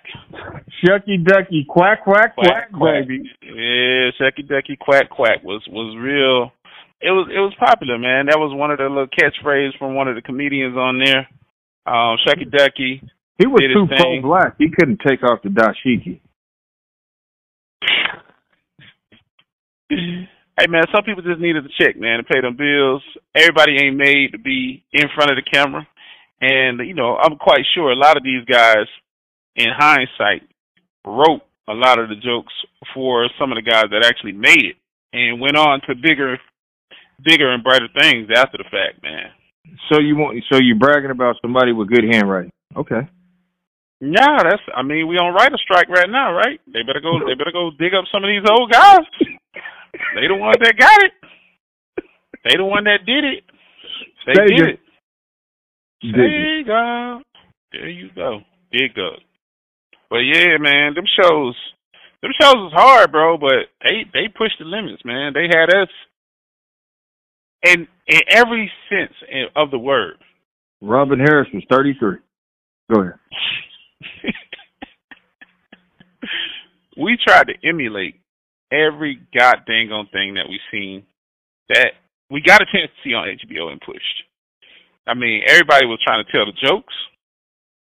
Shucky ducky quack quack quack, quack baby. Yeah, shucky ducky quack quack was was real. It was it was popular, man. That was one of the little catchphrases from one of the comedians on there. Um, shucky ducky. He was too pro black. He couldn't take off the dashiki. hey man, some people just needed to check, man, to pay them bills. Everybody ain't made to be in front of the camera. And, you know, I'm quite sure a lot of these guys, in hindsight, wrote a lot of the jokes for some of the guys that actually made it and went on to bigger bigger and brighter things after the fact, man. So you want so you're bragging about somebody with good handwriting. Okay. Yeah, that's I mean, we on writer strike right now, right? They better go they better go dig up some of these old guys. they the ones that got it. They the one that did it. They, they did it. There you go. There you go. Dig up. But yeah, man, them shows, them shows was hard, bro. But they they pushed the limits, man. They had us in in every sense of the word. Robin Harris was thirty three. Go ahead. we tried to emulate every goddamn thing that we seen that we got a chance to see on HBO and pushed. I mean, everybody was trying to tell the jokes,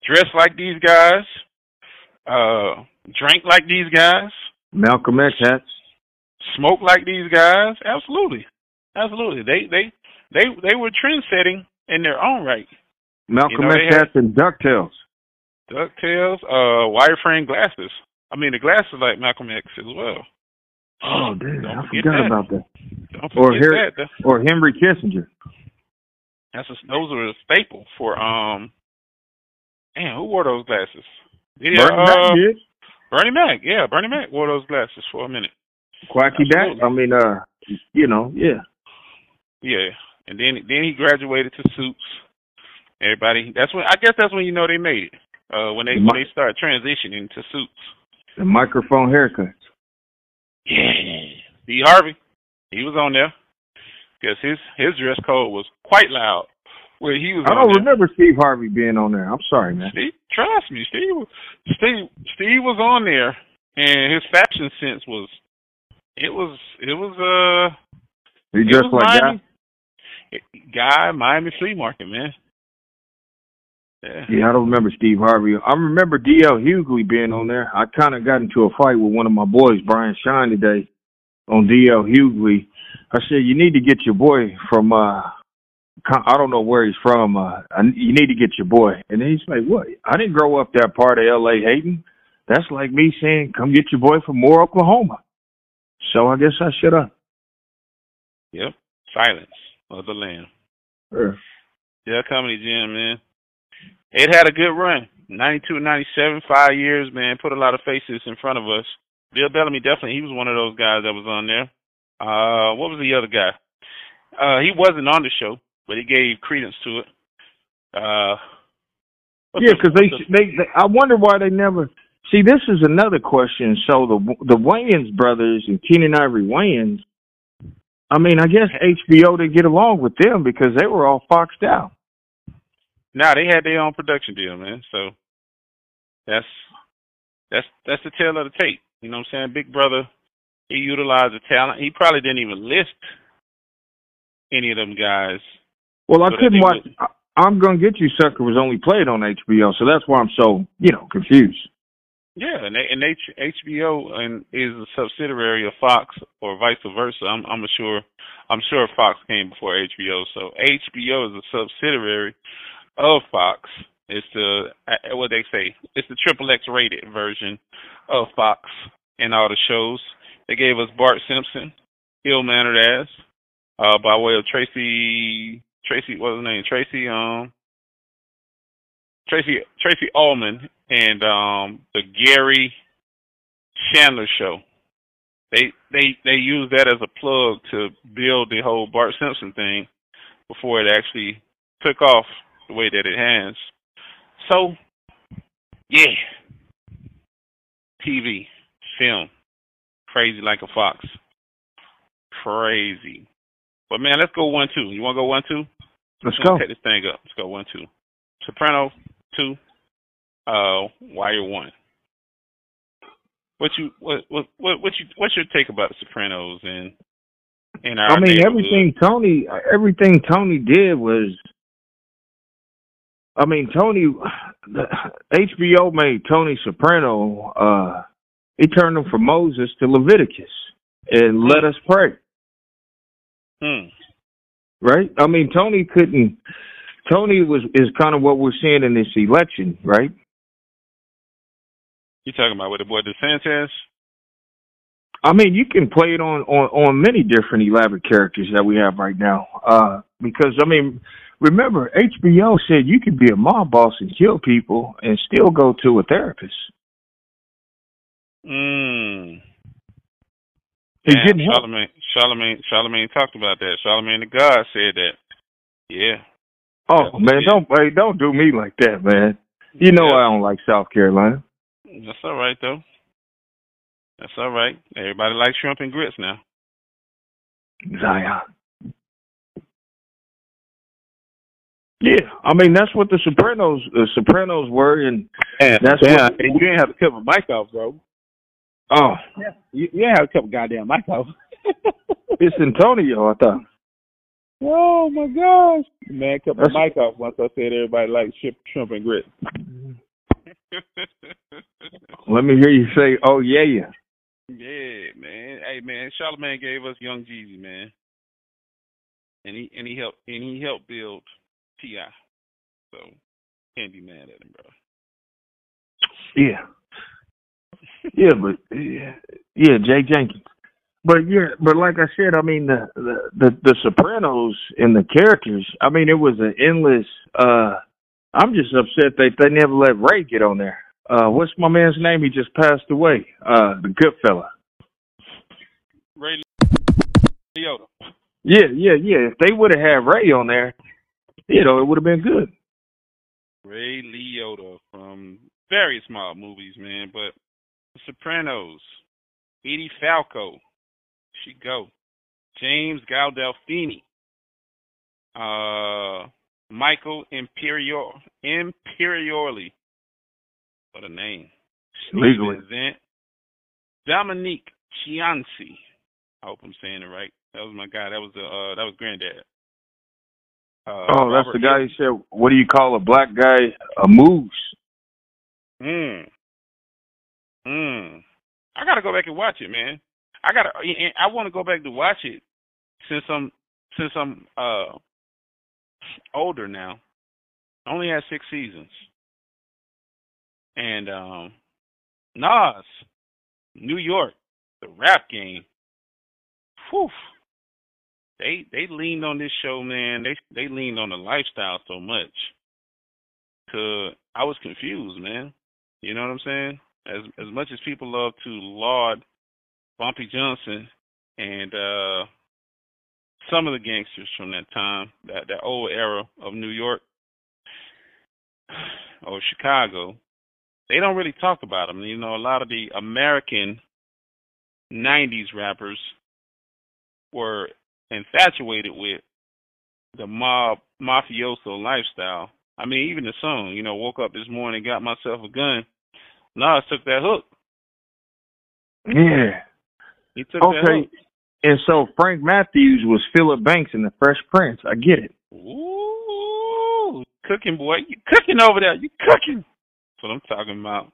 dress like these guys, uh, drink like these guys, Malcolm X hats, smoke like these guys. Absolutely, absolutely. They they they they were trend setting in their own right. Malcolm you know, X hats and ducktails. Ducktails, uh, wireframe glasses. I mean, the glasses like Malcolm X as well. Oh, dude, Don't I forgot that. about that. or Harry, that. or Henry Kissinger. That's a, those are a staple for um. Man, who wore those glasses? Did Bernie uh, Mac did. Bernie Mac, yeah, Bernie Mac wore those glasses for a minute. Quacky Dak. I mean, uh, you know, yeah, yeah. And then then he graduated to suits. Everybody, that's when I guess that's when you know they made it. Uh, when they the, when they start transitioning to suits. The microphone haircuts. Yeah, B. Harvey, he was on there because his his dress code was quite loud. Where he was. I don't remember Steve Harvey being on there. I'm sorry, man. Steve, trust me, Steve. Steve Steve was on there, and his fashion sense was. It was. It was. Uh. He dressed like Miami, guy. Guy, Miami flea market, man. Yeah. yeah, I don't remember Steve Harvey. I remember D.L. Hughley being on there. I kind of got into a fight with one of my boys, Brian Shine, today on D.L. Hughley I said, you need to get your boy from, uh, I don't know where he's from. Uh, you need to get your boy. And he's like, what? I didn't grow up that part of LA hating. That's like me saying, come get your boy from Moore, Oklahoma. So I guess I shut up. Yep. Silence of the land. Sure. Yeah, Comedy Jam, man. It had a good run. 92, 97, five years, man. Put a lot of faces in front of us. Bill Bellamy definitely, he was one of those guys that was on there. Uh, what was the other guy? Uh, he wasn't on the show, but he gave credence to it. Uh, yeah, because they, they, they, I wonder why they never. See, this is another question. So the the Wayans brothers and Keenen Ivory Wayans. I mean, I guess HBO didn't get along with them because they were all foxed out. Now they had their own production deal, man. So that's that's that's the tale of the tape. You know what I'm saying? Big Brother he utilized the talent. He probably didn't even list any of them guys. Well, I couldn't watch. Was, I'm gonna get you, sucker. Was only played on HBO, so that's why I'm so you know confused. Yeah, and, they, and H, HBO and is a subsidiary of Fox, or vice versa. I'm I'm sure I'm sure Fox came before HBO, so HBO is a subsidiary of Fox. It's the uh, what they say. It's the triple X rated version of Fox and all the shows. They gave us Bart Simpson, ill mannered ass, uh, by way of Tracy Tracy what was his name? Tracy um Tracy Tracey Ullman and um the Garry Shandling show. They they they used that as a plug to build the whole Bart Simpson thing before it actually took off the way that it has. So yeah. TV, film, Crazy like a fox. Crazy. But man, let's go one two. You want to go one two? Let's, go. Take this thing up. Let's go one two. Soprano two. uh, Wire One. What you what what what what you what's your take about Sopranos and and our I mean everything Tony everything Tony did was I mean Tony the, HBO made Tony Soprano uh he turned him from Moses to Leviticus and let us pray. Hmm. Right? I mean Tony couldn't Tony was is kind of what we're seeing in this election, right? You talking about what the boy DeSantis? I mean, you can play it on on on many different elaborate characters that we have right now. Uh, because I mean, remember HBO said you could be a mob boss and kill people and still go to a therapist. Mm. He yeah, didn't help. Charlemagne, Charlemagne, Charlemagne talked about that. Charlemagne the God said that. Yeah. Oh man, don't hey, don't do me like that, man. You know yeah. I don't like South Carolina. That's all right though. That's all right. Everybody likes shrimp and grits now. Zion. Yeah, I mean that's what the Sopranos the Sopranos were, and and that's yeah, what, and you didn't have to cut my mic off, bro. Oh, yeah, you, you didn't have to cut my goddamn mic off. it's Antonio, I thought. Oh my gosh, man, cut my that's, mic off once I said everybody likes shrimp, shrimp and grits. Let me hear you say, "Oh yeah, yeah." Yeah, man. Hey, man. Charlemagne gave us Young Jeezy, man, and he and he helped and he helped build Ti. So can't be mad at him, bro. Yeah. yeah, but yeah, yeah, Jay Jenkins. But yeah, but like I said, I mean the the the, the Sopranos and the characters. I mean, it was an endless. uh I'm just upset that they never let Ray get on there. Uh, what's my man's name? He just passed away. Uh, the good fella. Ray Liotta. Yeah, yeah, yeah. If they would have had Ray on there, you know, it would have been good. Ray Liotta from very small movies, man. But The Sopranos, Edie Falco, she go. James Gandolfini, uh, Michael Imperior Imperioli, what a name. Legally. Dominique Chianci. I hope I'm saying it right. That was my guy. That was the uh that was granddad. Uh, oh, that's Robert the guy who said, "What do you call a black guy? A moose." Hmm. Hmm. I gotta go back and watch it, man. I gotta. I want to go back to watch it since I'm since I'm uh older now. I only had six seasons. And um, Nas, New York, the rap game. Whew. They they leaned on this show, man. They they leaned on the lifestyle so much. Cause I was confused, man. You know what I'm saying? As as much as people love to laud Bumpy Johnson and uh some of the gangsters from that time, that that old era of New York or Chicago, they don't really talk about them. You know, a lot of the American '90s rappers were infatuated with the mob mafioso lifestyle. I mean, even the song, you know, woke up this morning, got myself a gun. Nas took that hook. Yeah. He took okay. that hook. And so Frank Matthews was Philip Banks in the Fresh Prince. I get it. Ooh, cooking boy, you cooking over there? You cooking? That's what I'm talking about.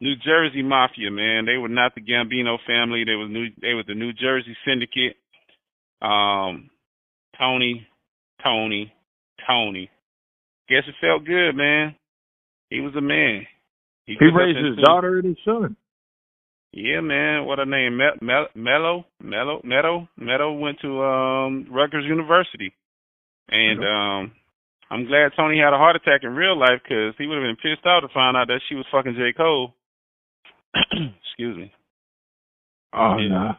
New Jersey Mafia, man. They were not the Gambino family. They was new. They were the New Jersey Syndicate. Um, Tony, Tony, Tony. Guess it felt good, man. He was a man. He, he raised his daughter and his son. Yeah, man. What a name? Mello, Mello, Mello, Meadow, Meadow went to um Rutgers University, and um I'm glad Tony had a heart attack in real life because he would have been pissed off to find out that she was fucking J. Cole. Excuse me. Oh yeah. nah.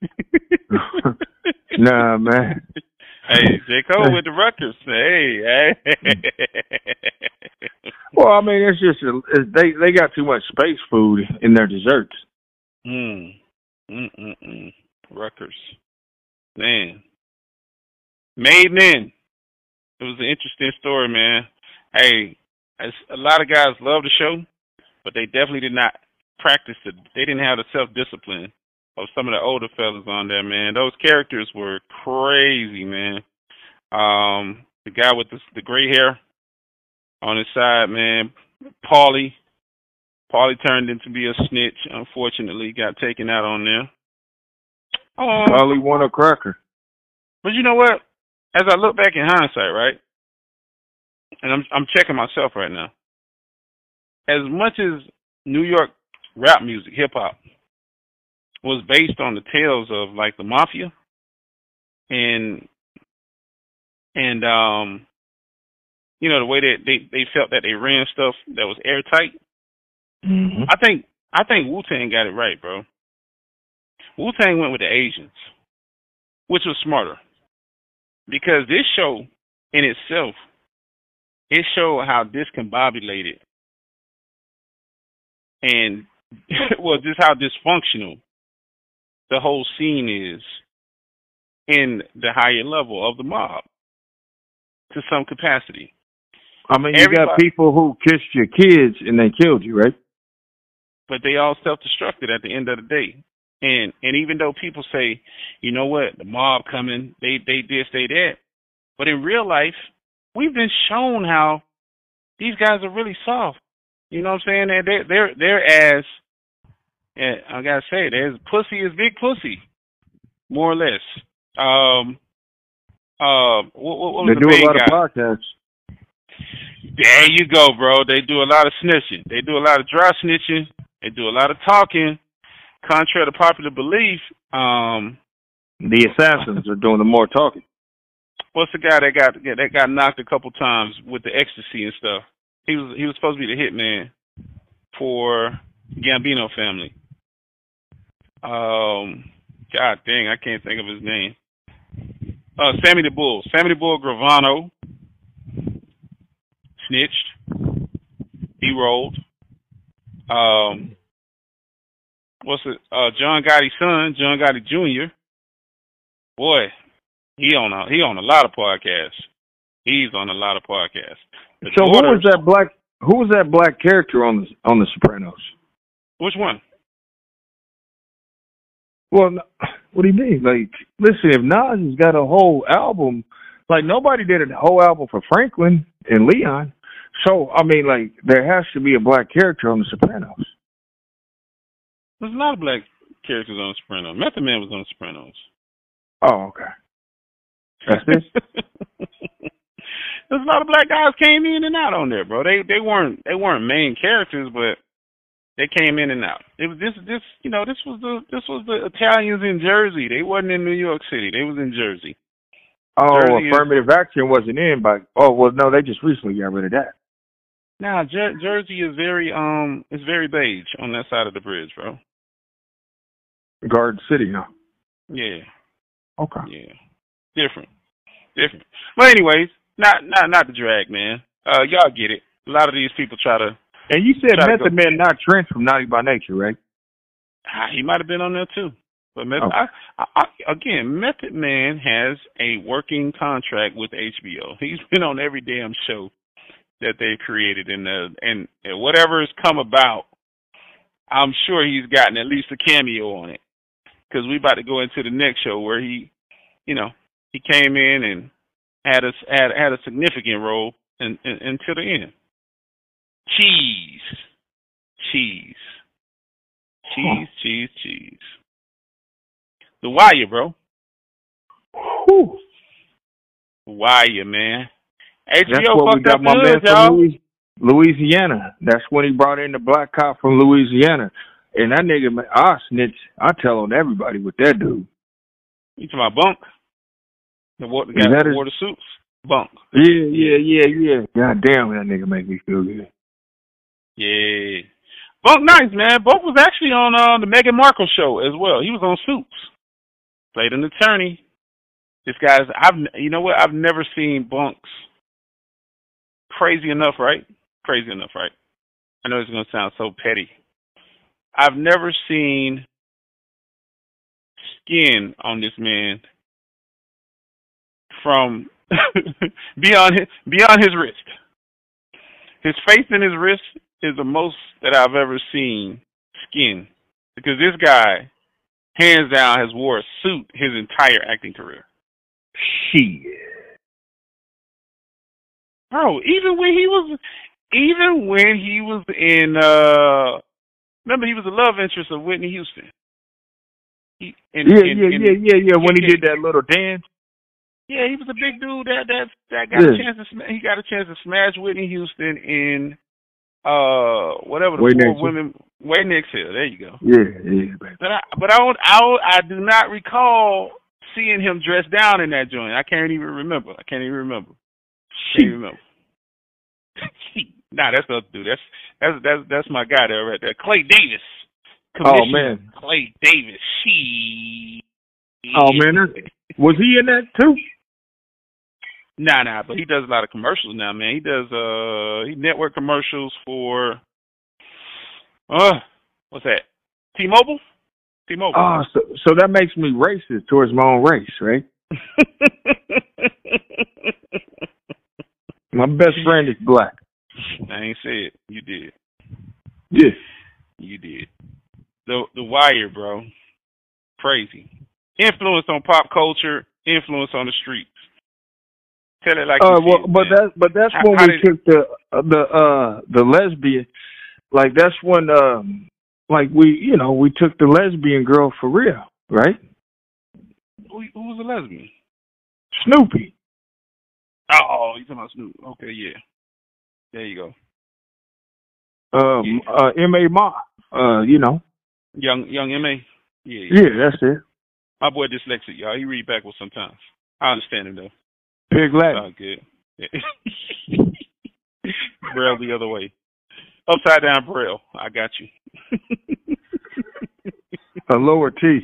nah, man. Hey, J. Cole with the Rutgers. Hey, hey. well, I mean, it's just a, it's, they they got too much space food in their desserts. Mm mm mm. Rutgers. Man. Made men. It was an interesting story, man. Hey, as a lot of guys love the show, but they definitely did not practice it. They didn't have the self discipline of some of the older fellas on there, man. Those characters were crazy, man. Um, the guy with the, the gray hair on his side, man, Paulie. Paulie turned into be a snitch. Unfortunately, got taken out on there. Um, Paulie won a cracker. But you know what? As I look back in hindsight, right? And I'm I'm checking myself right now. As much as New York rap music, hip hop, was based on the tales of like the mafia and and um you know the way that they they felt that they ran stuff that was airtight. Mm-hmm. I think I think Wu Tang got it right, bro. Wu Tang went with the Asians, which was smarter because this show in itself it showed how discombobulated and well, just how dysfunctional the whole scene is in the higher level of the mob to some capacity. I mean, you Everybody, got people who kissed your kids and they killed you, right? But they all self-destructed at the end of the day. And and even though people say, you know what, the mob coming, they they did say that, but in real life, we've been shown how these guys are really soft. You know what I'm saying? They're they're they're as yeah, I gotta say, there's pussy is big pussy, more or less. Um, uh, what, what was they the do a lot guy? of podcasts. There you go, bro. They do a lot of snitching. They do a lot of dry snitching. They do a lot of talking. Contrary to popular belief, um, the assassins are doing the more talking. What's the guy that got that got knocked a couple times with the ecstasy and stuff? He was he was supposed to be the hitman for Gambino family. Um, God dang, I can't think of his name. Uh, Sammy the Bull. Sammy the Bull Gravano snitched. He rolled. Um, what's it? Uh, John Gotti's son, John Gotti Jr. Boy, he on a he on a lot of podcasts. He's on a lot of podcasts. The so who was that black? Who was that black character on the on the Sopranos? Which one? Well, what do you mean? Like, listen, if Nas has got a whole album, like nobody did a whole album for Franklin and Leon. So, I mean, like, there has to be a black character on The Sopranos. There's a lot of black characters on The Sopranos. Method Man was on The Sopranos. Oh, okay. That's this. There's a lot of black guys came in and out on there, bro. They they weren't they weren't main characters, but they came in and out. It was this this you know this was the this was the Italians in Jersey. They wasn't in New York City. They was in Jersey. Oh, Jersey affirmative is, action wasn't in, but oh well, no, they just recently got rid of that. Now Jer- Jersey is very um it's very beige on that side of the bridge, bro. Garden City, huh? Yeah. Okay. Yeah. Different. Different. But anyways, not not not the drag, man. Uh, y'all get it. A lot of these people try to and you said Method Man, not Treach from Naughty by Nature, right? Ah, he might have been on there too. But Method, okay. I, I, again, Method Man has a working contract with HBO. He's been on every damn show that they've created, and the and, and whatever has come about, I'm sure he's gotten at least a cameo on it. Because we about to go into the next show where he, you know, he came in and had a had had a significant role in, in, until the end. Cheese. Cheese. Cheese, cheese, cheese. The wire, bro. Whew. The wire, man. HBO That's what we got my man from Louisiana. That's when he brought in the black cop from Louisiana. And that nigga, I snitch. I tell on everybody with that dude. You talking about Bunk? The, the guy that wore the suits? Bunk. Yeah, yeah, yeah, yeah. God damn, that nigga make me feel good. Yeah. Bunk nice, man. Bunk was actually on uh, the Meghan Markle show as well. He was on Suits. Played an attorney. This guy's I've you know what? I've never seen Bunks crazy enough, right? Crazy enough, right? I know it's gonna sound so petty. I've never seen skin on this man from beyond his, beyond his wrist. his face and his wrist is the most that I've ever seen skin because this guy, hands down, has wore a suit his entire acting career. Shit. Bro, even when he was, even when he was in, uh remember he was the love interest of Whitney Houston. He, yeah, yeah, yeah, yeah, yeah. When he did that little dance. Yeah, he was a big dude that that that got yeah. a chance to sm- he got a chance to smash Whitney Houston in uh whatever the Wait four women Wait next here. There you go. Yeah, yeah. Baby. But I but I don't I I do not recall seeing him dressed down in that joint. I can't even remember. I can't even remember. Can't even remember. nah, that's not dude. That's that's that's that's my guy there right there. Clay Davis. Oh man. Clay Davis. She Oh man, was he in that too? Nah, nah, but he does a lot of commercials now, man. He does uh he network commercials for uh what's that? T Mobile? T Mobile. Oh, so so that makes me racist towards my own race, right? my best friend is black. I ain't say it. You did. Yeah. You did. The the wire, bro. Crazy. Influence on pop culture, influence on the streets. Tell it like uh, well, but that's but that's how, when how we took the the uh the lesbian like that's when um like we you know we took the lesbian girl for real, right? Who, who was a lesbian? Snoopy. Oh, you talking about Snoop? Okay, yeah. There you go. Um, yeah. uh, M A Ma. Uh, you know. Young young M A. Yeah, yeah. Yeah, that's it. My boy dyslexic, y'all. He read backwards sometimes. I understand him though. Pig Latin. Good. Braille the other way. Upside down Braille. I got you. A lower T.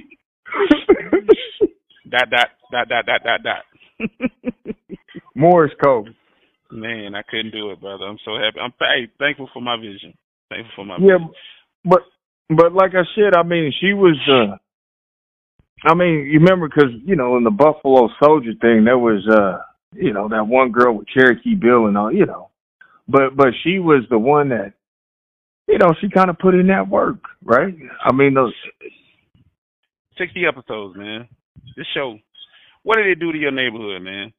dot dot dot dot dot dot dot. Morse code. Man, I couldn't do it, brother. I'm so happy. I'm hey, thankful for my vision. Thankful for my yeah, vision. but but like I said, I mean, she was. uh I mean, you remember because you know in the Buffalo Soldier thing, there was uh you know that one girl with Cherokee Bill and all, you know, but but she was the one that you know she kind of put in that work, right? I mean, those sixty episodes, man. This show, what did it do to your neighborhood, man?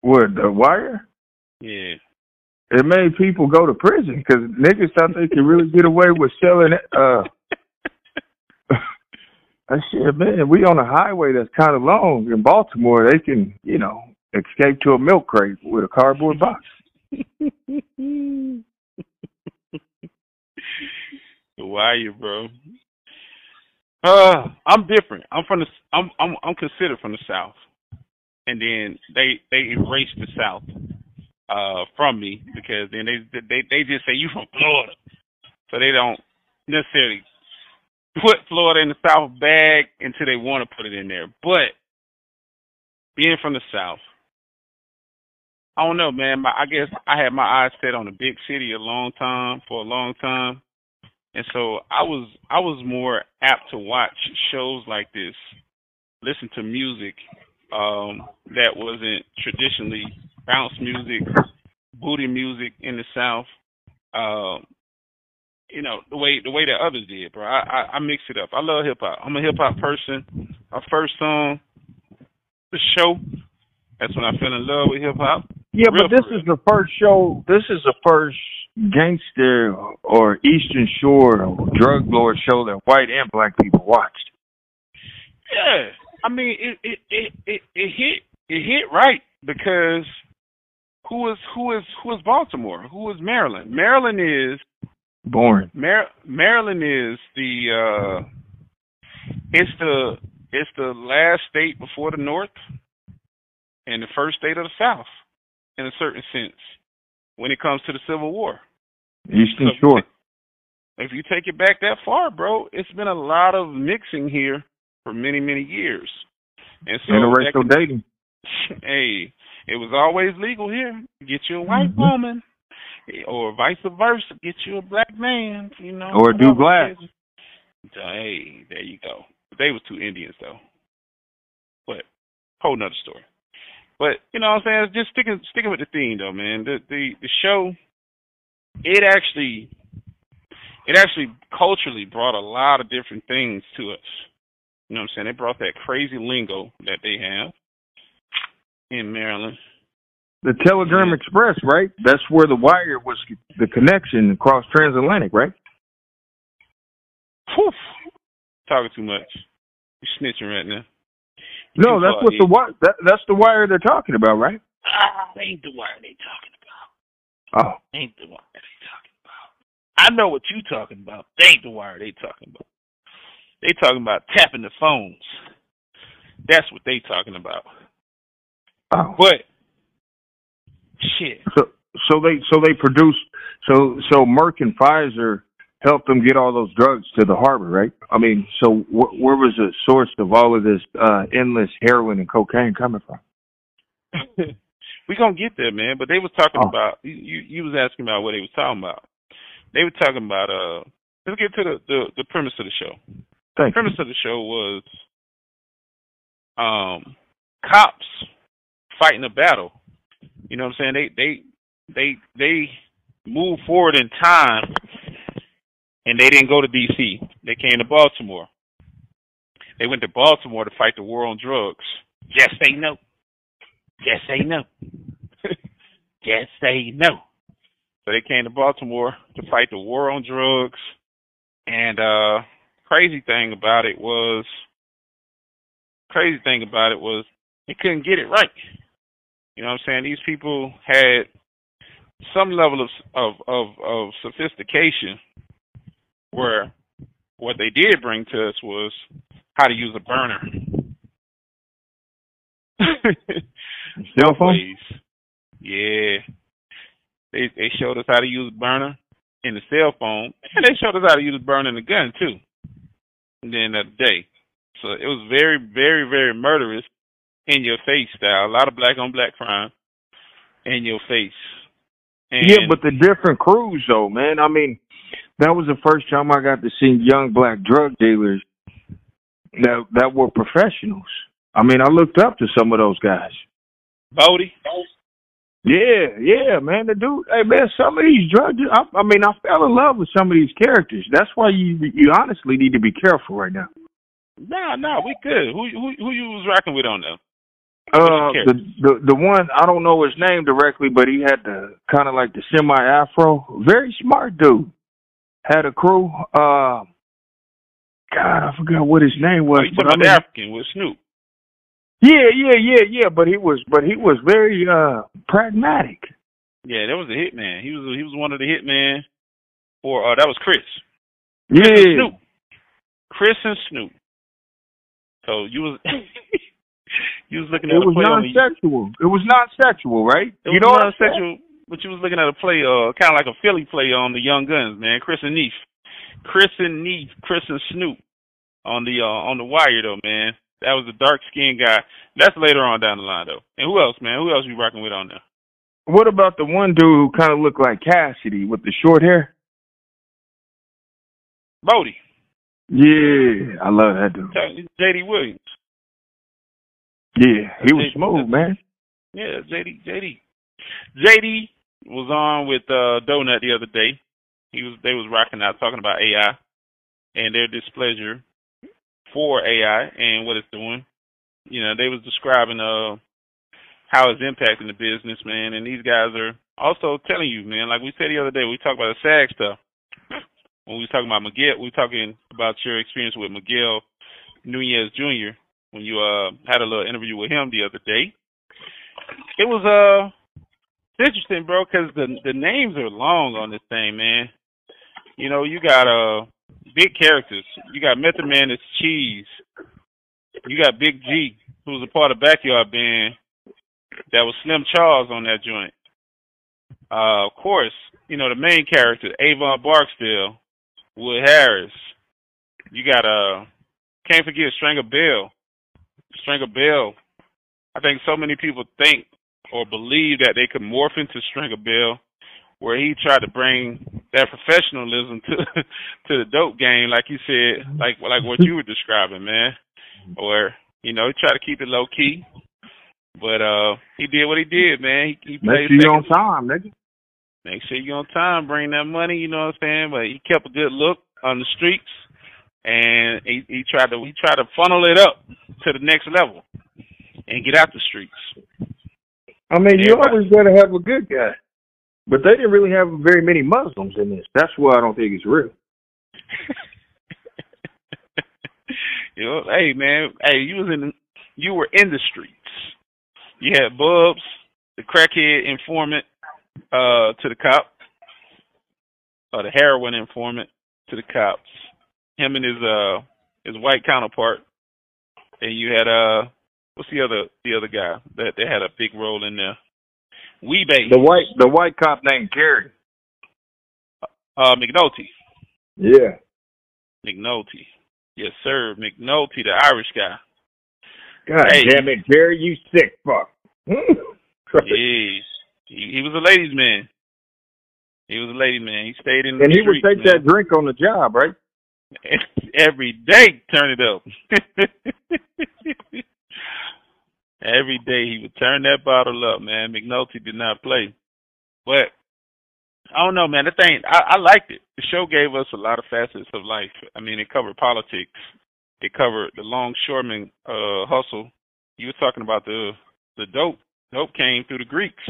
What the wire? Yeah. It made people go to prison because niggas thought they could really get away with selling uh I said, man, we on a highway that's kind of long in Baltimore. They can, you know, escape to a milk crate with a cardboard box. Why you, bro? Uh, I'm different. I'm from the. I'm I'm I'm considered from the South, and then they they erased the South uh from me because then they they they just say you from Florida, so they don't necessarily put Florida in the South bag until they want to put it in there. But being from the South, I don't know, man. My, I guess I had my eyes set on a big city a long time for a long time, and so I was I was more apt to watch shows like this, listen to music um, that wasn't traditionally bounce music, booty music in the South. Um, you know the way the way that others did, bro. I I, I mix it up. I love hip hop. I'm a hip hop person. Our first song, the show. That's when I fell in love with hip hop. Yeah, but this is the first show. This is the first gangster or Eastern Shore or drug lord show that white and black people watched. Yeah, I mean it it it it, it hit it hit right because who is who is who is Baltimore? Who is Maryland? Maryland is Boring. Mar- Maryland is the uh it's the it's the last state before the North and the first state of the South in a certain sense when it comes to the Civil War. Eastern so Shore. If you take it back that far, bro, it's been a lot of mixing here for many, many years. And so interracial dating. Hey, it was always legal here. Get you a white mm-hmm. woman or vice versa, get you a black man, you know. Or do glass. Hey, there you go. They was two Indians though. But whole nother story. But you know what I'm saying? Just sticking sticking with the theme though, man. The the the show it actually it actually culturally brought a lot of different things to us. You know what I'm saying? They brought that crazy lingo that they have in Maryland. The Telegram. Express, right? That's where the wire was the connection across transatlantic, right? Whew. Talking too much. You're snitching right now. No, that's what the wire. That, that's the wire they're talking about, right? Ah, ain't the wire they talking about. Oh, ain't the wire they talking about. I know what you talking about. They ain't the wire they talking about. They talking about tapping the phones. That's what they talking about. Oh. But shit. So so they so they produce so so Merck and Pfizer helped them get all those drugs to the harbor, right? I mean, so wh- where was the source of all of this uh, endless heroin and cocaine coming from? we gonna get there, man. But they was talking oh. about you. You was asking about what they was talking about. They were talking about uh. Let's get to the the, the premise of the show. Thank the premise you. of the show was um cops fighting a battle. You know what I'm saying? They they they they move forward in time and they didn't go to DC. They came to Baltimore. They went to Baltimore to fight the war on drugs. Yes, they no. Yes, they no. yes, they no. So they came to Baltimore to fight the war on drugs. And uh crazy thing about it was crazy thing about it was they couldn't get it right. You know what I'm saying? These people had some level of of of, of sophistication where what they did bring to us was how to use a burner. Cell phone? Yeah. They they showed us how to use a burner in the cell phone, and they showed us how to use a burner in the gun too. And then that day, so it was very, very, very murderous, in your face style. A lot of black on black crime in your face. And yeah, but the different crews though, man. I mean, that was the first time I got to see young black drug dealers that that were professionals. I mean, I looked up to some of those guys. Bodie. Yeah, yeah, man. The dude, hey man, some of these drug, I, I mean, I fell in love with some of these characters. That's why you you honestly need to be careful right now. Nah, nah, we good. Who who who you was rocking with on them? Uh, the the the one I don't know his name directly, but he had the kind of like the semi afro. Very smart dude had a crew. Uh, God, I forgot what his name was. Oh, about I African with Snoop? Yeah, yeah, yeah, yeah. But he was, but he was very uh pragmatic. Yeah, that was a hitman. He was he was one of the hitmen. Or uh, that was Chris. Chris yeah, Snoop. Chris and Snoop. So you was you was looking at it was non-sexual. It was non-sexual, right? It you know non-sexual but you was looking at a play, uh, kind of like a Philly play on the Young Guns, man. Chris and Neef, Chris and Neef, Chris and Snoop on the uh, on the wire though, man. That was a dark skinned guy. That's later on down the line though. And who else, man? Who else you rocking with on there? What about the one dude who kind of looked like Cassidy with the short hair? Bodie. Yeah, I love that dude. JD Williams. Yeah, he was smooth, man. Yeah, JD, JD, JD was on with uh, Donut the other day. He was they was rocking out talking about AI and their displeasure for AI and what it's doing. You know, they was describing uh how it's impacting the business, man. And these guys are also telling you, man, like we said the other day, we talked about the SAG stuff. When we was talking about Miguel, we were talking about your experience with Miguel Nunez Jr. when you uh had a little interview with him the other day. It was uh interesting, bro, because the the names are long on this thing, man. You know, you got uh big characters. You got Method Man, it's Cheese. You got Big G, who's a part of Backyard Band. That was Slim Charles on that joint. Uh, of course, you know the main character, Avon Barksdale, Wood Harris. You got uh, can't forget Stringer Bell. Stringer Bell. I think so many people think or believe that they could morph into Stringer Bell, where he tried to bring that professionalism to to the dope game, like you said, like like what you were describing, man. Or you know, he tried to keep it low key. But uh, he did what he did, man. He, he Make sure you on time, nigga. Make sure you on time. Bring that money. You know what I'm saying? But he kept a good look on the streets, and he, he tried to he tried to funnel it up to the next level and get out the streets. I mean, you always got to have a good guy, but they didn't really have very many Muslims in this. That's why I don't think it's real. you know, hey man, hey, you was in you were in the streets. You had Bubs, the crackhead informant, uh, to the cop, or the heroin informant to the cops. Him and his uh his white counterpart, and you had uh what's the other the other guy that they had a big role in there? Wee-Bey. The white the white cop named Gary. Uh, McNulty. Yeah. McNulty. Yes, sir. McNulty, the Irish guy. God hey, damn it, Jerry, you sick fuck. yeah. He, he was a ladies' man. He was a ladies' man. He stayed in And he streets, would take man. that drink on the job, right? Every day, turn it up. Every day he would turn that bottle up, man. McNulty did not play. But I don't know, man. The thing I, I liked it. The show gave us a lot of facets of life. I mean, it covered politics. It covered the longshoreman uh, hustle. You were talking about the the dope. Dope came through the Greeks.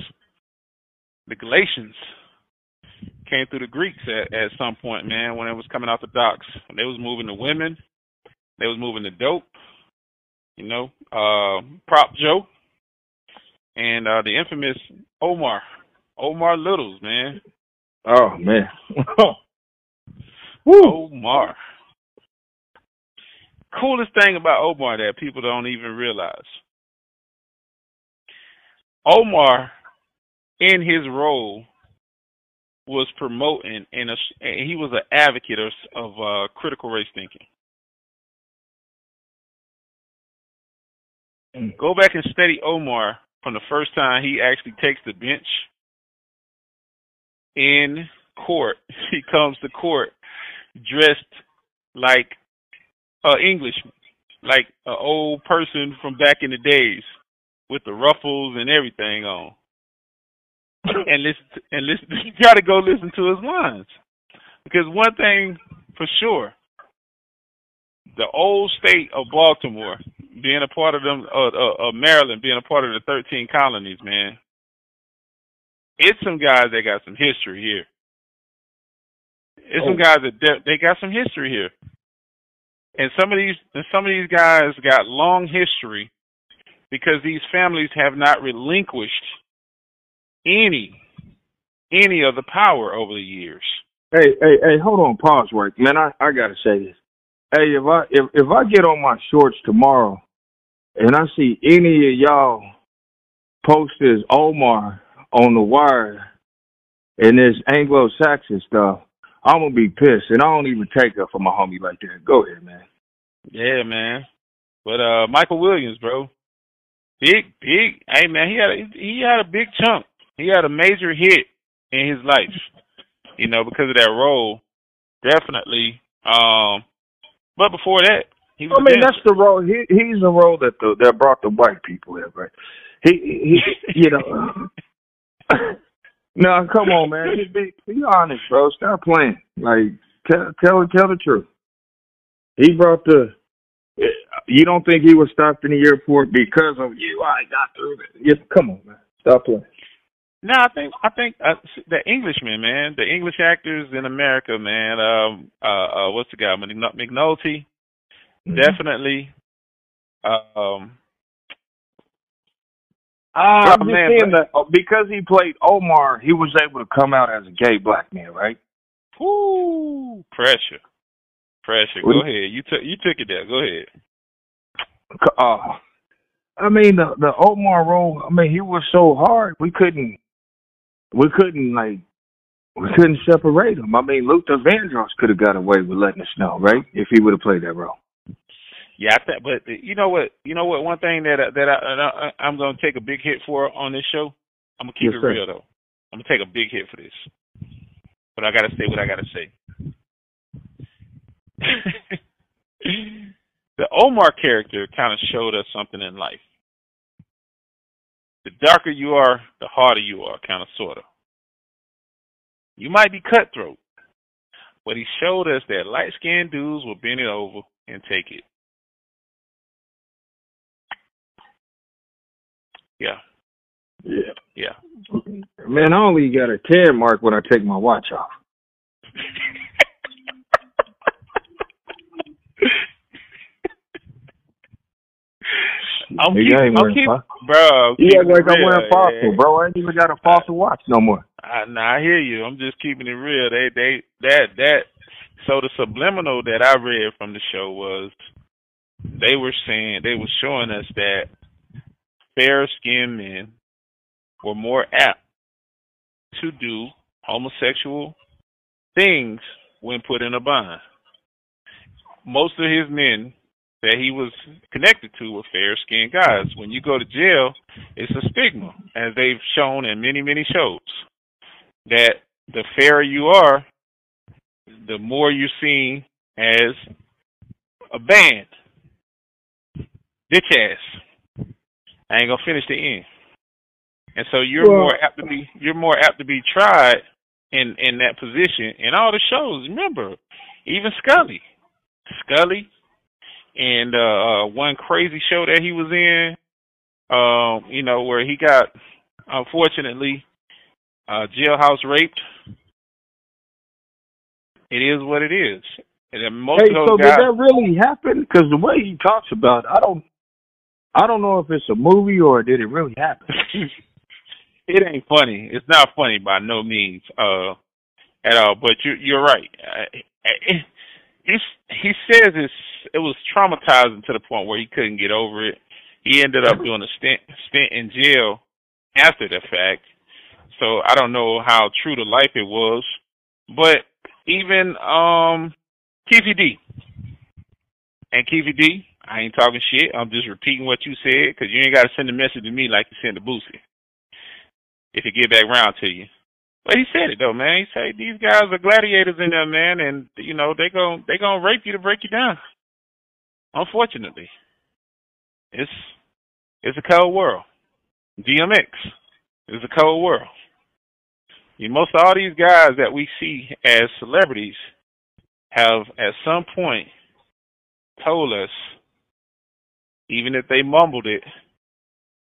The Galatians came through the Greeks at, at some point, man. When it was coming out the docks, they was moving the women, they was moving the dope. You know, uh, Prop Joe, and uh, the infamous Omar, Omar Littles, man. Oh man. Omar. Coolest thing about Omar that people don't even realize. Omar, in his role, was promoting and he was an advocate of, of uh, critical race thinking. Mm. Go back and study Omar from the first time he actually takes the bench in court. He comes to court dressed like an Englishman, like an old person from back in the days with the ruffles and everything on. And listen to, and listen you got to go listen to his lines. Because one thing for sure, the old state of Baltimore, being a part of them, uh, uh, of Maryland, being a part of the 13 colonies, man, it's some guys that got some history here. It's oh. some guys that they got some history here, and some of these and some of these guys got long history because these families have not relinquished any any of the power over the years. Hey, hey, hey, hold on, pause work. Man, I, I gotta say this. Hey, if I if if I get on my shorts tomorrow and I see any of y'all post this Omar on the wire and this Anglo Saxon stuff, I'm gonna be pissed, and I don't even take up for my homie like that. Go ahead, man. Yeah, man. But uh Michael Williams, bro, big, big. Hey, man, he had a, he had a big chunk. He had a major hit in his life, you know, because of that role. Definitely. Um, but before that, he was. I mean, that's the role. He he's the role that the that brought the white people in, right? He he, you know. no, come on, man. Be, be honest, bro. Stop playing. Like, tell tell tell the truth. He brought the. You don't think he was stopped in the airport because of you? I got through it. Yeah, come on, man. Stop playing. No, I think I think uh, the Englishmen, man, the English actors in America, man. Um, uh, uh what's the guy? McNulty, mm-hmm. definitely. Um, uh, I'm man, saying that uh, because he played Omar, he was able to come out as a gay black man, right? Whoo, pressure, pressure. Go ahead. You took you took it there. Go ahead. Uh, I mean the the Omar role. I mean he was so hard we couldn't we couldn't like we couldn't separate him. I mean, Luther Vandross could have got away with letting us know, right? If he would have played that role. Yeah, I think, but you know what? You know what? One thing that that I, I I'm going to take a big hit for on this show. I'm gonna keep yes, it sir. real though. I'm gonna take a big hit for this, but I gotta say what I gotta say. the Omar character kind of showed us something in life. The darker you are, the harder you are, kind of, sort of. You might be cutthroat, but he showed us that light skinned dudes will bend it over and take it. Yeah. Yeah. Yeah. Man, I only got a 10 mark when I take my watch off. I'm Nigga, keep, I ain't I'm wearing keep, fo- bro. I'm You keeping like it I'm real, wearing fossil, yeah. bro. I ain't even got a fossil watch no more. I, nah, I hear you. I'm just keeping it real. They, they, that, that. So the subliminal that I read from the show was they were saying they were showing us that fair skinned men were more apt to do homosexual things when put in a bind. Most of his men that he was connected to were fair skinned guys. When you go to jail, it's a stigma, as they've shown in many, many shows, that the fairer you are, the more you're seen as a band. Bitch ass. I ain't gonna finish the end. And so you're Well- more apt to be you're more apt to be tried in in that position in all the shows. Remember, even Scully, Scully, and uh, uh one crazy show that he was in, um, you know, where he got unfortunately uh jailhouse raped. It is what it is. And then most Hey, of so guys, did that really happen? Because the way he talks about, it, I don't, I don't know if it's a movie or did it really happen. it ain't funny. It's not funny by no means, uh, at all. But you, you're right. Uh, it's, he says it's it was traumatizing to the point where he couldn't get over it. He ended up doing a stint stint in jail after the fact. So I don't know how true to life it was, but even um KVD and KVD, I ain't talking shit. I'm just repeating what you said because you ain't got to send a message to me like you sent to Boosie if it get back round to you. But he said it though, man. He said these guys are gladiators in there, man, and you know they gon' they gonna rape you to break you down. Unfortunately, it's it's a cold world. DMX is a cold world. You know, most of all these guys that we see as celebrities have at some point told us, even if they mumbled it,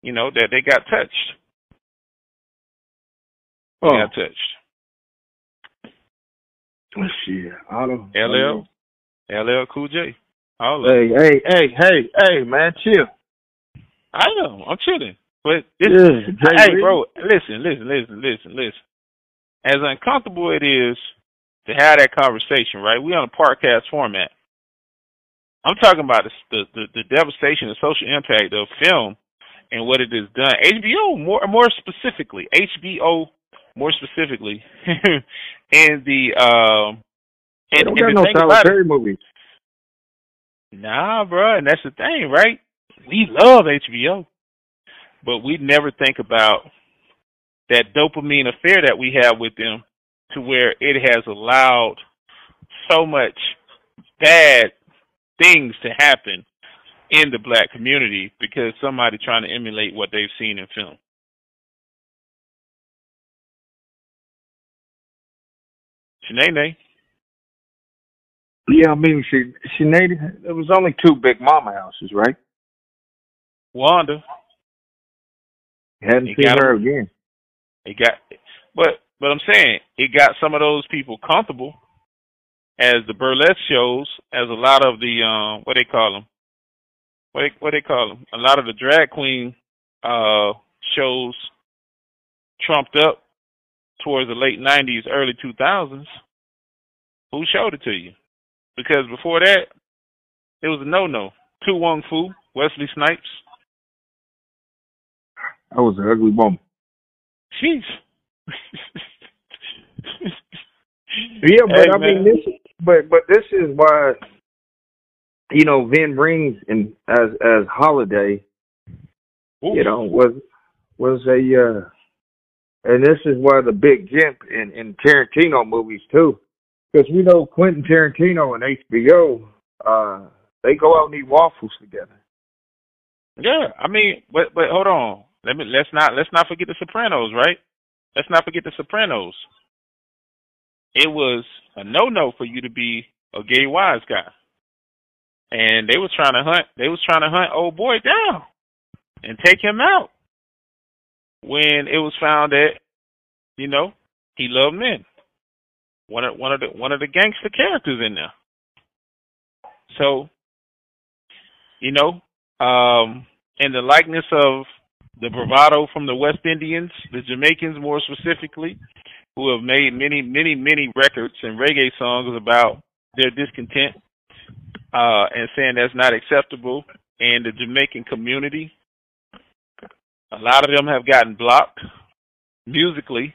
you know, that they got touched. Oh. They Oh, got touched. shit. I don't. LL, LL Cool J. All Hey, hey, hey, hey, hey, man, chill. I know. I'm chilling. But this, Yeah, hey, Jay-Z. bro, listen, listen, listen, listen, listen. As uncomfortable it is to have that conversation, right? We on a podcast format. I'm talking about the the, the, the devastation, the social impact of film, and what it has done. HBO more more specifically, HBO more specifically, and the um, and, don't and got the no Tyler about it, movies. Nah, bro, and that's the thing, right? We love HBO, but we never think about that dopamine affair that we have with them to where it has allowed so much bad things to happen in the black community because somebody trying to emulate what they've seen in film. Shanae, Yeah, I mean, she she made it. There was only two Big Mama houses, right? Wanda, Hadn't seen her again. It got, but but I'm saying it got some of those people comfortable, as the burlesque shows, as a lot of the um what they call them, what they, what they call them, a lot of the drag queen uh shows trumped up towards the late '90s, early 2000s. Who showed it to you? Because before that, it was a no-no. To Wong Foo, Wesley Snipes. I was an ugly woman. Jeez. Yeah, but Hey, I mean this. But but this is why, you know, Ving Rhames and as as Holiday, Oof. you know, was was a, uh and this is why the big jump in in Tarantino movies too, because we know Quentin Tarantino and HBO, uh, they go out and eat waffles together. Yeah, I mean, but but hold on. let me let's not let's not forget the Sopranos, right? Let's not forget the Sopranos. It was a no no for you to be a gay wise guy. And they was trying to hunt they was trying to hunt old boy down and take him out when it was found that, you know, he loved men. One of one of the one of the gangster characters in there. So, you know, um, in the likeness of the bravado from the West Indians, the Jamaicans more specifically, who have made many, many, many records and reggae songs about their discontent uh, and saying that's not acceptable in the Jamaican community. A lot of them have gotten blocked musically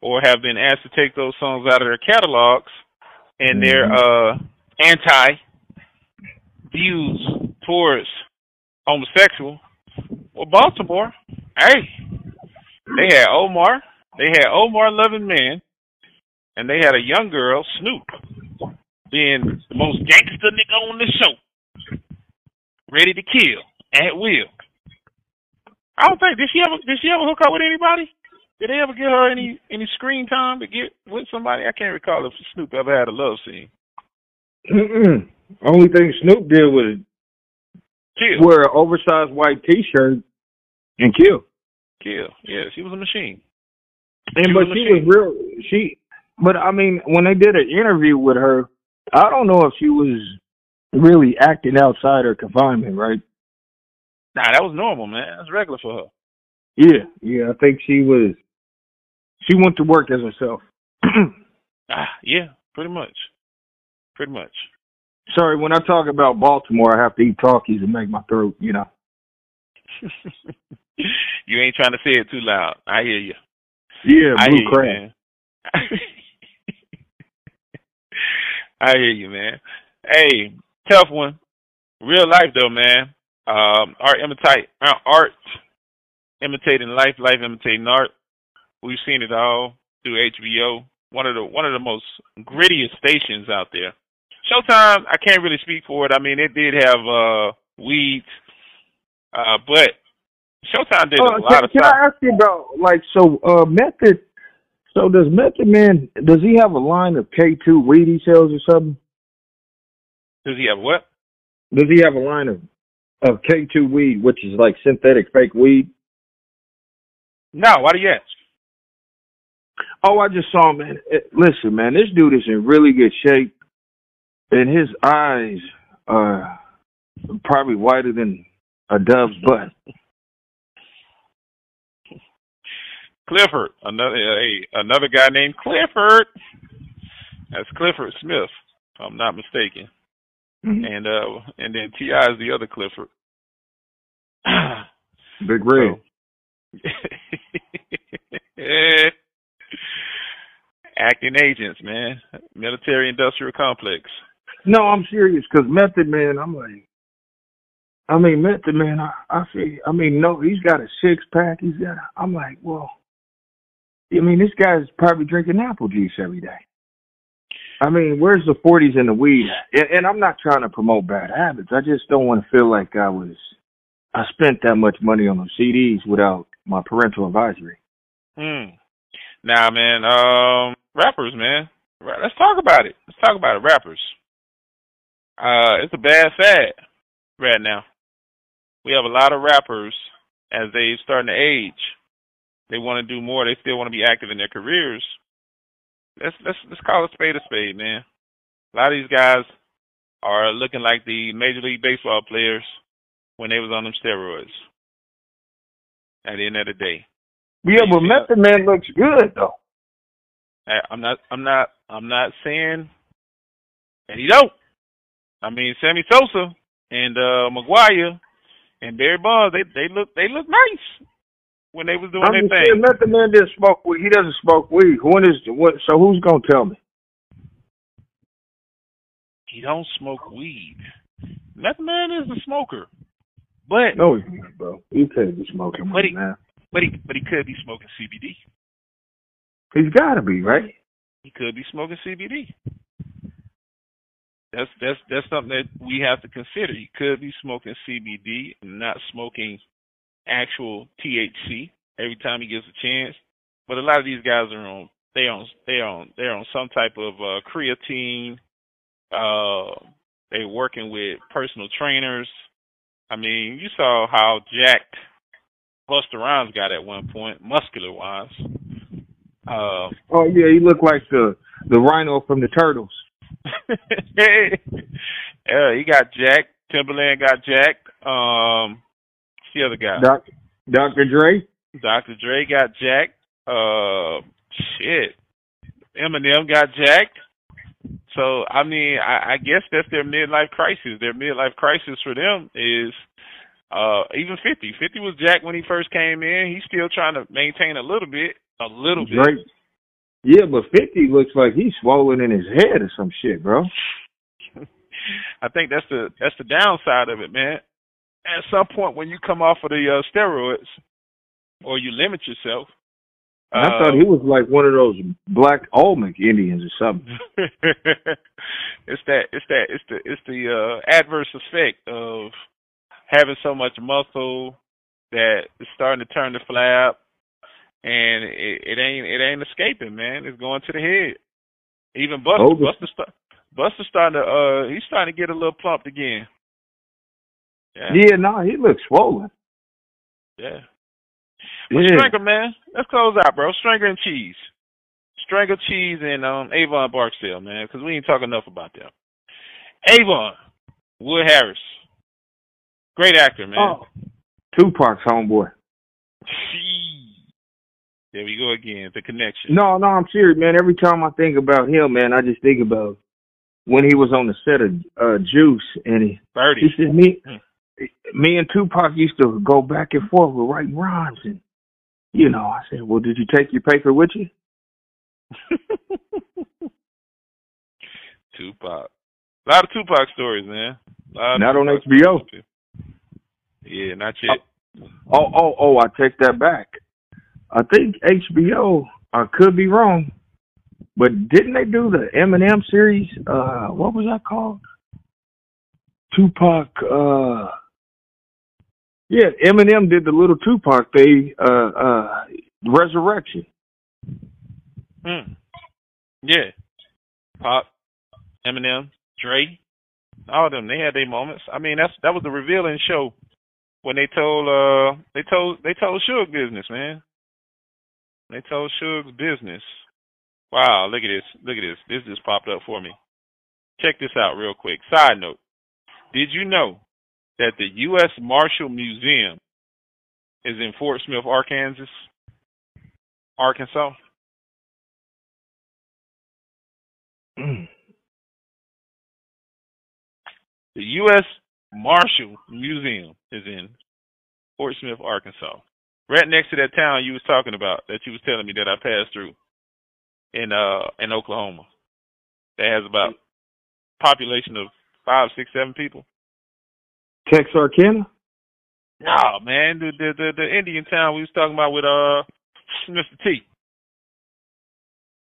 or have been asked to take those songs out of their catalogs and their mm-hmm. uh, anti views towards homosexual. Well, Baltimore, hey, they had Omar, they had Omar Loving Man, and they had a young girl, Snoop, being the most gangster nigga on the show, ready to kill at will. I don't think did she ever did she ever hook up with anybody? Did they ever get her any any screen time to get with somebody? I can't recall if Snoop ever had a love scene. Mm-mm. Only thing Snoop did was Kill. Wear an oversized white T-shirt and kill. Kill. Yeah, she was a machine. And she but was she machine. was real. She, but I mean, when they did an interview with her, I don't know if she was really acting outside her confinement, right? Nah, that was normal, man. That's regular for her. Yeah, yeah. I think she was. She went to work as herself. ah, yeah, pretty much. Pretty much. Sorry, when I talk about Baltimore, I have to eat talkies and make my throat, you know. you ain't trying to say it too loud. I hear you. Yeah, I blue crab. I hear you, man. Hey, tough one. Real life though, man. Um, art imitate uh, art imitating life, life imitating art. We've seen it all through HBO. One of the one of the most grittiest stations out there. Showtime, I can't really speak for it. I mean, it did have uh weeds, uh, but Showtime did uh, a lot can, of can stuff. I ask you about like so uh Method? So does Method Man? Does he have a line of K two weed he sells or something? Does he have what? Does he have a line of of K two weed, which is like synthetic fake weed? No. Why do you ask? Oh, I just saw him. Man, listen, man, this dude is in really good shape and his eyes are probably whiter than a dove's butt. Clifford, another hey, another guy named Clifford. That's Clifford Smith, if I'm not mistaken. Mm-hmm. And uh and then T.I. is the other Clifford. Big Red. Acting agents, man. Military industrial complex. No, I'm serious because Method Man, I'm like, I mean Method Man, I, I see. I mean no, he's got a six pack. He's got. I'm like, well, I mean this guy's probably drinking apple juice every day. I mean, where's the forties and the weed? And, and I'm not trying to promote bad habits. I just don't want to feel like I was, I spent that much money on those CDs without my parental advisory. Hmm. Now, man, um, rappers, man. Let's talk about it. Let's talk about it. Rappers. Uh, it's a bad fad right now. We have a lot of rappers as they starting to age. They want to do more. They still want to be active in their careers. Let's let's let's call a spade a spade, man. A lot of these guys are looking like the Major League Baseball players when they was on them steroids. At the end of the day. Yeah, but Method Man looks good though. I'm not. I'm not. I'm not saying that he don't. I mean, Sammy Sosa and uh McGwire and Barry Bonds, they they look they look nice when they was doing I'm their thing. Method Man didn't smoke weed. He doesn't smoke weed. When is what? So who's gonna tell me? He don't smoke weed. Method Man is a smoker, but no, he's not, bro. He can't be smoking but he. But he but he could be smoking CBD. He's got to be right. He could be smoking CBD. That's that's that's something that we have to consider. You could be smoking CBD and not smoking actual THC every time he gets a chance. But a lot of these guys are on they on they on they're on some type of uh, creatine. Uh, they're working with personal trainers. I mean, you saw how jacked Busta Rhymes got at one point, muscular wise. Uh, oh yeah, he looked like the the rhino from the Turtles. yeah, he got jacked. Timbaland got jacked. Um, the other guy? Doc, Dr. Dre. Dr. Dre got jacked. Uh, shit. Eminem got jacked. So I mean, I, I guess that's their midlife crisis. Their midlife crisis for them is uh even fifty. Fifty was jacked when he first came in. He's still trying to maintain a little bit. A little bit. Yeah, but fifty looks like he's swollen in his head or some shit, bro. I think that's the that's the downside of it, man. At some point when you come off of the uh, steroids or you limit yourself, I thought he was like one of those black Olmec Indians or something. it's that it's that it's the it's the uh adverse effect of having so much muscle that it's starting to turn the flab and it, it ain't it ain't escaping, man. It's going to the head. Even Busta Busta Busta's starting to uh he's starting to get a little plumped again. Yeah, yeah no, he looks swollen. Yeah. Well, yeah. Stringer, man. Let's close out, bro. Stringer and cheese. Stringer, cheese, and um Avon Barksdale, man, because we ain't talking enough about them. Avon, Wood Harris. Great actor, man. Oh. Tupac's homeboy. There we go again, the connection. No, no, I'm serious, man. Every time I think about him, man, I just think about when he was on the set of uh, Juice, and he, Birdie. he said me, hmm. Me and Tupac used to go back and forth with writing rhymes, and you know, I said, well, did you take your paper with you? Tupac, a lot of Tupac stories, man. Not on HBO. Yeah, not yet. Oh, oh, oh! I take that back. I think HBO. I could be wrong. But didn't they do the Eminem series? Uh, what was that called? Tupac. Uh, yeah, Eminem did the little Tupac thing. Uh, uh, Resurrection. Hmm. Yeah. Pop, Eminem, Dre, all of them. They had their moments. I mean, that's that was the revealing show when they told uh they told they told Suge business, man. They told Suge's business. Wow, look at this. Look at this. This just popped up for me. Check this out real quick. Side note. Did you know that the U.S. Marshall Museum is in Fort Smith, Arkansas? Arkansas? the U.S. Marshall Museum is in Fort Smith, Arkansas. Right next to that town you was talking about that you was telling me that I passed through in uh in Oklahoma that has about population of five, six, seven people. Texarkana? No, man, the the the, the Indian town we was talking about with uh Mr. T.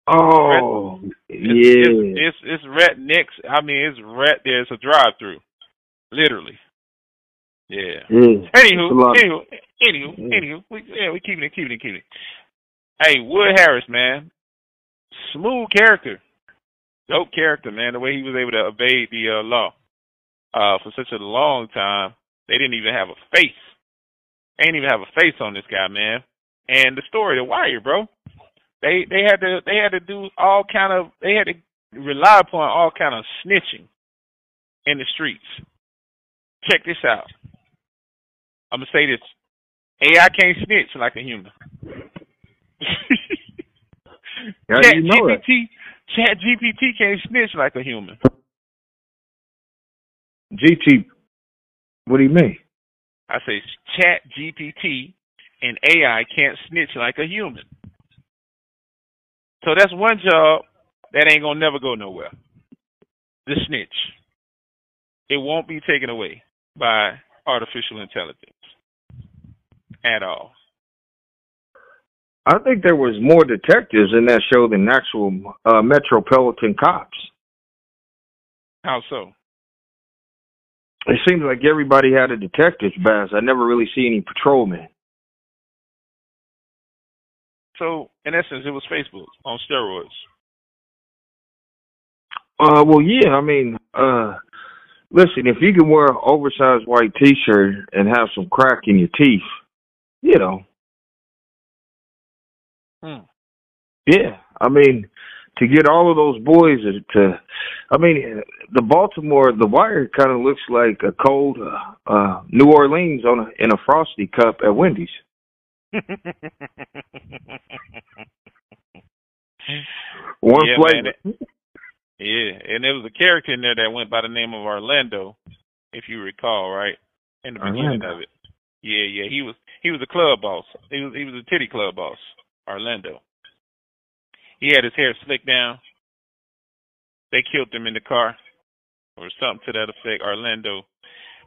Oh, it's, yeah. It's, it's it's right next. I mean, it's right there. It's a drive through, literally. Yeah. yeah. Anywho, anywho, anywho, yeah. anywho, we, yeah, we keeping it, keeping it, keeping it. Hey, Wood Harris, man, smooth character, dope character, man. The way he was able to evade the uh, law uh, for such a long time, they didn't even have a face. They didn't even have a face on this guy, man. And the story, the wire, bro. They they had to they had to do all kind of they had to rely upon all kind of snitching in the streets. Check this out. I'm gonna say this: AI can't snitch like a human. Chat you know GPT, Chat GPT can't snitch like a human. GT, what do you mean? I say Chat GPT and AI can't snitch like a human. So that's one job that ain't gonna never go nowhere. The snitch. It won't be taken away by artificial intelligence at all. I think there was more detectives in that show than actual uh, metropolitan cops. How so? It seems like everybody had a detective's badge. I never really see any patrolmen. So in essence, it was Facebook on steroids. Uh, well, yeah. I mean, uh, listen, if you can wear an oversized white T-shirt and have some crack in your teeth, you know. Hmm. Yeah, I mean, to get all of those boys to, I mean, the Baltimore, the Wire kind of looks like a cold uh, uh New Orleans on a, in a frosty cup at Wendy's. One yeah, flavor. Man, yeah, and there was a character in there that went by the name of Orlando, if you recall, right? In the beginning Orlando. of it. Yeah, yeah, he was he was a club boss. He was he was a titty club boss, Orlando. He had his hair slicked down. They killed him in the car, or something to that effect. Orlando,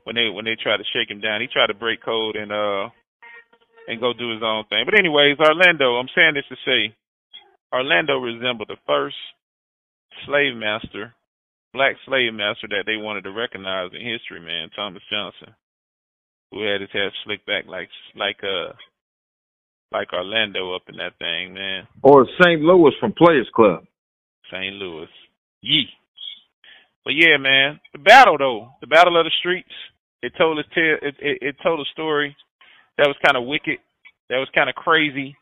when they when they tried to shake him down, he tried to break code and uh and go do his own thing. But anyways, Orlando, I'm saying this to say, Orlando resembled the first slave master, black slave master that they wanted to recognize in history, man, Thomas Johnson, who had his hair slicked back like like uh like Orlando up in that thing, man. Or St. Louis from Players Club. St. Louis. Yee. But yeah, man, the battle though, the battle of the streets, it told us tale, it, it it told a story that was kind of wicked, that was kind of crazy,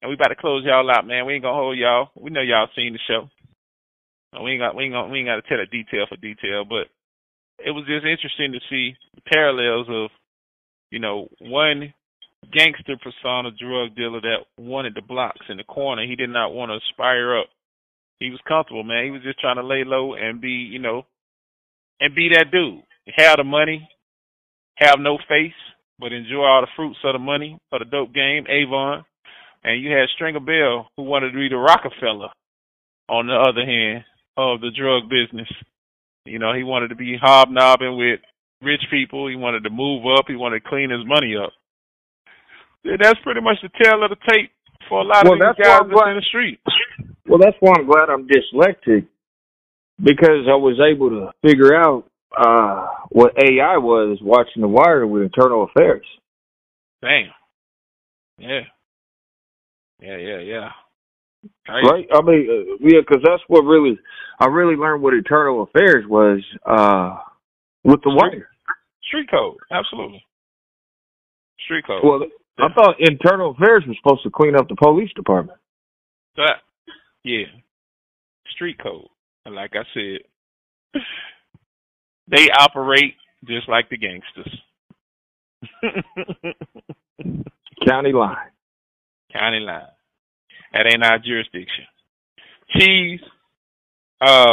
and we about to close y'all out, man. We ain't gonna hold y'all. We know y'all seen the show. We ain't got we ain't gonna we ain't got to tell it detail for detail, but it was just interesting to see the parallels of, you know, one gangster persona drug dealer that wanted the blocks in the corner. He did not want to aspire up. He was comfortable, man. He was just trying to lay low and be, you know, and be that dude. Have the money, have no face, but enjoy all the fruits of the money of the dope game, Avon. And you had Stringer Bell, who wanted to be the Rockefeller on the other hand of the drug business. You know, he wanted to be hobnobbing with rich people. He wanted to move up. He wanted to clean his money up. That's pretty much the tale of the tape for a lot Well, of these that's guys that's in the street. Well, that's why I'm glad I'm dyslexic because I was able to figure out uh what AI was watching The Wire with Internal Affairs. Damn. Yeah. Yeah, yeah, yeah. Crazy. Right? I mean, uh, yeah, because that's what really I really learned what Internal Affairs was uh with The Wire. Street code, absolutely. Street code. Well, I thought Internal Affairs was supposed to clean up the police department. That, yeah. Street code. Like I said, they operate just like the gangsters. County line. County line. That ain't our jurisdiction. Cheese.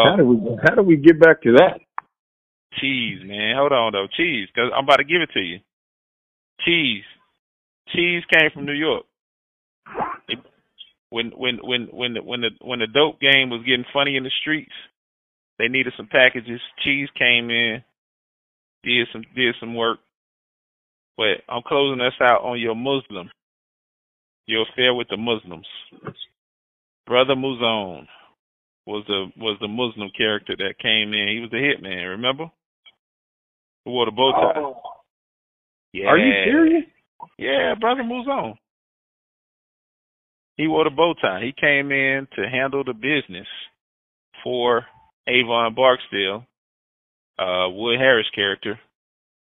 How Uh, do we how do we get back to that? cheese, man. Hold on though, cheese, because I'm about to give it to you. Cheese. Cheese came from New York. It- when when when when the, when the when the dope game was getting funny in the streets, they needed some packages. Cheese came in, did some did some work. But I'm closing us out on your Muslim, your affair with the Muslims. Brother Mouzone was the was the Muslim character that came in. He was the hitman, remember? Who wore the bow tie. Oh. Yeah. Oh, Are you serious? Yeah, brother Mouzone. He wore the bow tie. He came in to handle the business for Avon Barksdale, uh, Wood Harris character,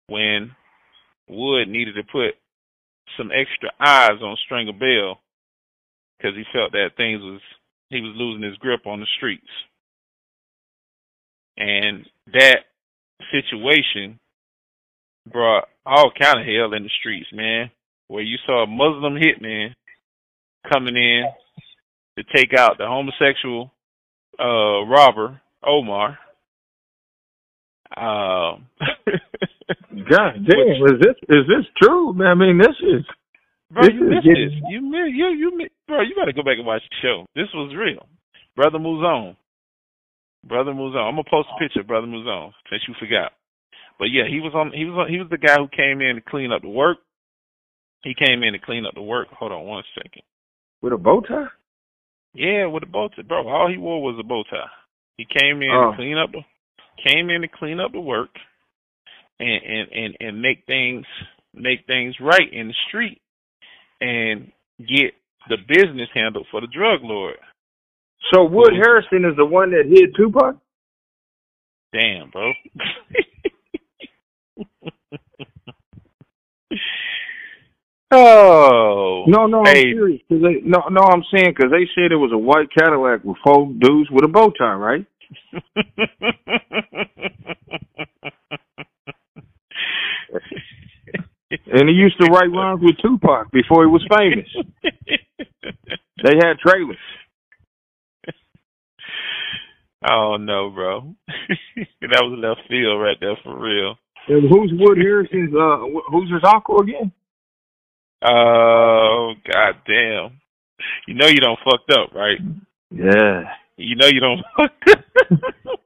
when Wood needed to put some extra eyes on Stringer Bell because he felt that things was he was losing his grip on the streets. And that situation brought all kind of hell in the streets, man. Where you saw a Muslim hitman coming in to take out the homosexual uh robber, Omar. Um God damn, is this is this true? Man, I mean, this is Bro, This you is missed getting- this. You mi- you you mi- bro, you gotta go back and watch the show. This was real. Brother Mouzone. Brother Mouzone. I'm gonna post a picture of Brother Mouzone since you forgot. But yeah, he was on he was on he was the guy who came in to clean up the work. He came in to clean up the work. Hold on one second. with a bow tie. Yeah, with a bow tie. Bro, all he wore was a bow tie. He came in Oh. to clean up the came in to clean up the work. and and and, and make things make things right in the street and get the business handled for the drug lord. So Wood Harrison is the one that hit Tupac? Damn, bro. oh. No, no, I'm Hey. serious. 'cause they, no, no, I'm saying because they said it was a white Cadillac with four dudes with a bow tie, right? And he used to write rhymes with Tupac before he was famous. They had trailers. oh no, bro. that was left field right there for real. And who's Wood Harrison's? Uh, who's his uncle again? Oh god damn. You know you don't fucked up, right? Yeah. You know you don't fucked up.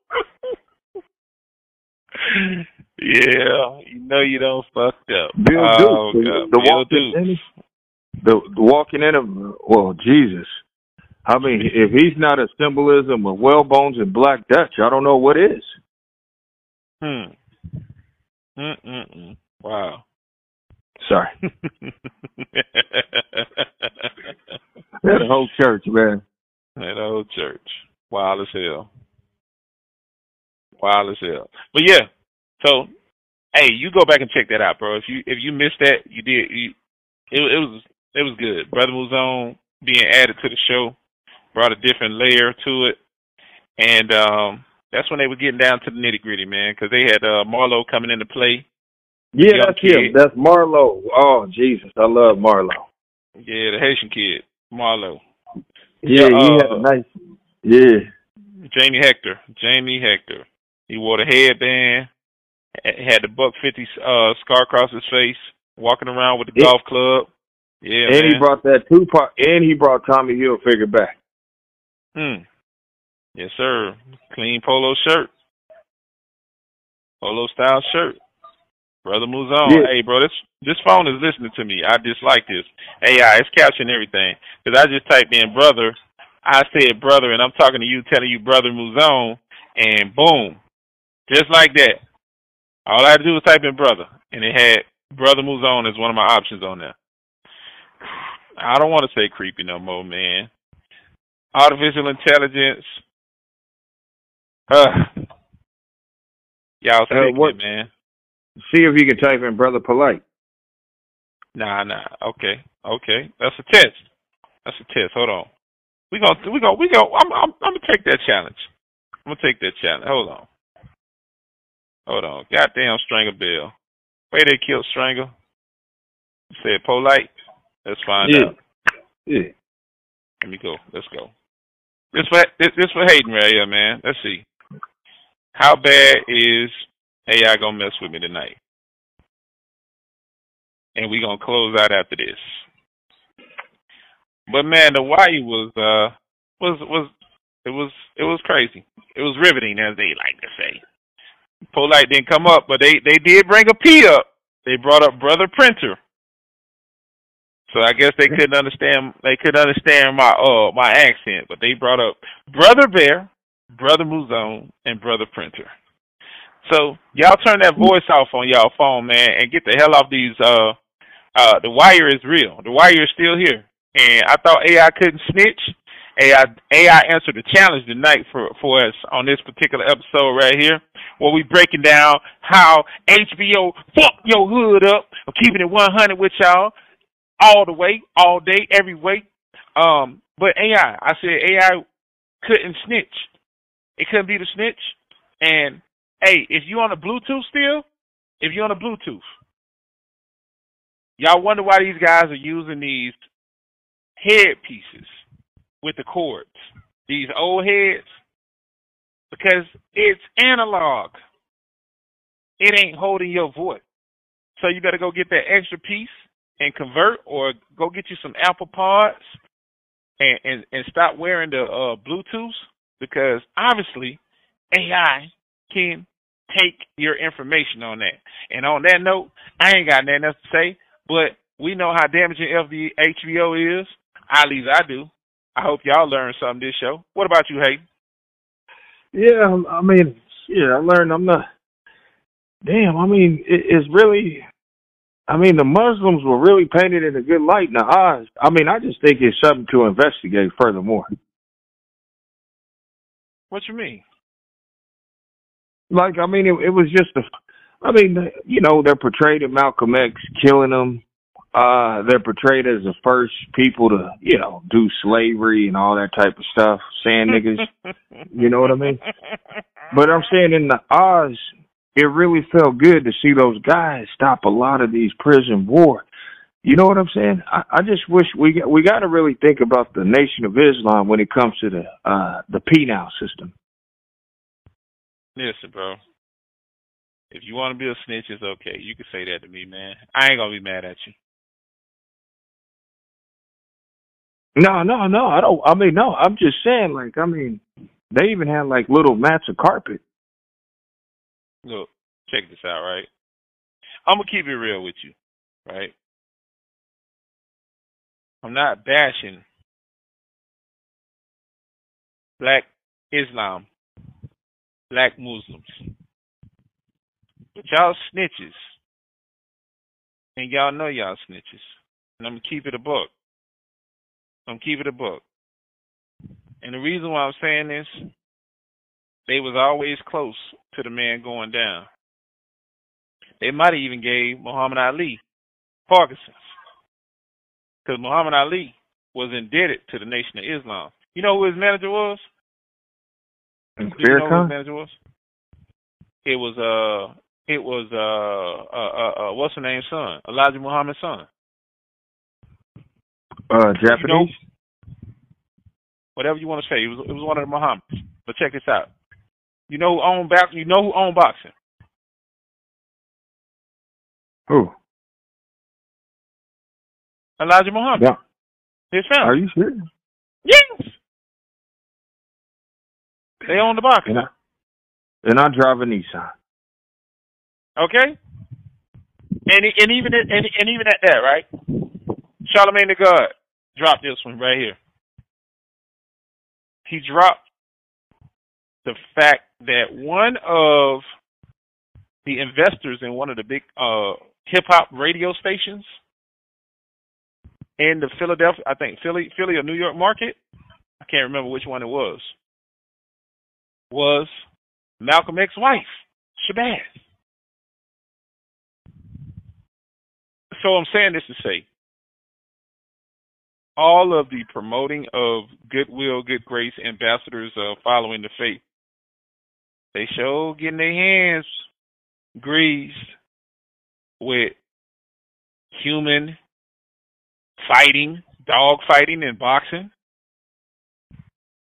yeah, you know you don't fucked up. Bill oh, Dukes. God. The, the Bill walking Dukes. in, the, the walking in of well, Jesus. I mean, if he's not a symbolism of whalebones and black Dutch, I don't know what is. Hmm. Mm-mm-mm. Wow. Sorry. That whole church, man. that old church. Wild as hell. Wild as hell. But yeah. So, hey, you go back and check that out, bro. If you if you missed that, you did. You, it, it was it was good. Brother was on being added to the show brought a different layer to it, and um, that's when they were getting down to the nitty gritty, man. Because they had uh, Marlo coming into play. Yeah, that's him. That's Marlo. Oh, Jesus. I love Marlo. Yeah, the Haitian kid, Marlo. Yeah, he uh, had a nice. Yeah. Jamie Hector. Jamie Hector. He wore the headband, had the buck fifty uh scar across his face, walking around with the Yeah. golf club. Yeah, and man. he brought that Tupac, and he brought Tommy Hilfiger back. Hmm. Yes, sir. Clean polo shirt. Polo style shirt. Brother moves on. Yeah. Hey, bro, this this phone is listening to me. I dislike this. AI, it's capturing everything. Because I just typed in brother. I said brother, and I'm talking to you, telling you brother moves on, and boom. Just like that. All I had to do was type in brother, and it had brother moves on as one of my options on there. I don't want to say creepy no more, man artificial intelligence. Uh, y'all Uh, sick, what- man. See if you can type in Brother Polite. Nah, nah. Okay, okay. That's a test. That's a test. Hold on. We gonna we gonna we gonna. I'm I'm I'm gonna take that challenge. I'm gonna take that challenge. Hold on. Hold on. Goddamn Stringer Bell. Way they killed Stringer. Said polite. Let's find Yeah. out. Yeah. Let me go. Let's go. This for this, this for Hayden right here, man. Let's see. How bad is AI gonna mess with me tonight? And we gonna close out after this. But man, the wire was uh was was it was it was crazy. It was riveting as they like to say. Polite didn't come up, but they they did bring a P up. They brought up Brother Printer. So I guess they couldn't understand they couldn't understand my uh my accent, but they brought up Brother Bear, Brother Mouzone, and Brother Printer. So y'all turn that voice off on y'all phone, man, and get the hell off these uh uh the wire is real. The wire is still here. And I thought AI couldn't snitch. AI AI answered the challenge tonight for for us on this particular episode right here, where we breaking down how HBO fucked your hood up. I'm keeping it 100 with y'all all the way, all day, every way. Um, but AI, I said AI couldn't snitch. It couldn't be the snitch. And hey, if you on a Bluetooth still, if you're on a Bluetooth, y'all wonder why these guys are using these headpieces with the cords. These old heads. Because it's analog. It ain't holding your voice. So you better go get that extra piece and convert or go get you some Apple Pods and, and, and stop wearing the uh, Bluetooths because obviously AI can take your information on that. And on that note, I ain't got nothing else to say, but we know how damaging FB HBO is. At least I do. I hope y'all learned something this show. What about you, Hayden? Yeah, um, I mean, yeah, I learned I'm not. damn, I mean, it, it's really, I mean, the Muslims were really painted in a good light in the eyes. I mean, I just think it's something to investigate furthermore. What you mean? Like, I mean, it, it was just a, I mean, you know, they're portrayed in Malcolm X killing them. Uh, they're portrayed as the first people to, you know, do slavery and all that type of stuff, sand niggas. you know what I mean? But I'm saying in the Oz, it really felt good to see those guys stop a lot of these prison war. You know what I'm saying? I, I just wish we got, we got to really think about the Nation of Islam when it comes to the uh the penal system. Listen, bro. If you want to be a snitch, it's okay. You can say that to me, man. I ain't gonna be mad at you. No, no, no. I don't. I mean, no. I'm just saying. Like, I mean, they even had like little mats of carpet. Look, check this out, right? I'm gonna keep it real with you, right? I'm not bashing black Islam, black Muslims. But y'all snitches. And y'all know y'all snitches. And I'm gonna keep it a book. I'm keep it a book. And the reason why I'm saying this, they was always close to the man going down. They might have even gave Muhammad Ali Parkinson's. Because Muhammad Ali was indebted to the Nation of Islam. You know who his manager was? Do you know manager was? It was uh it was uh uh uh, uh what's her name's son? Elijah Muhammad's son. Uh, Japanese. Whatever you want to say. It was it was one of the Muhammads. But check this out. You know who owned back you know who owned boxing? Who? Elijah Muhammad. Yeah. His family. Are you serious? Yes. They own the boxing. And I, and I drive a Nissan. Okay. And and even at, and, and even at that, right? Charlemagne the God dropped this one right here. He dropped the fact that one of the investors in one of the big uh, hip hop radio stations in the Philadelphia, I think Philly, Philly or New York market, I can't remember which one it was, was Malcolm X's wife, Shabazz. So I'm saying this to say, all of the promoting of goodwill, good grace ambassadors uh, following the faith, they show getting their hands greased with human fighting, dog fighting and boxing,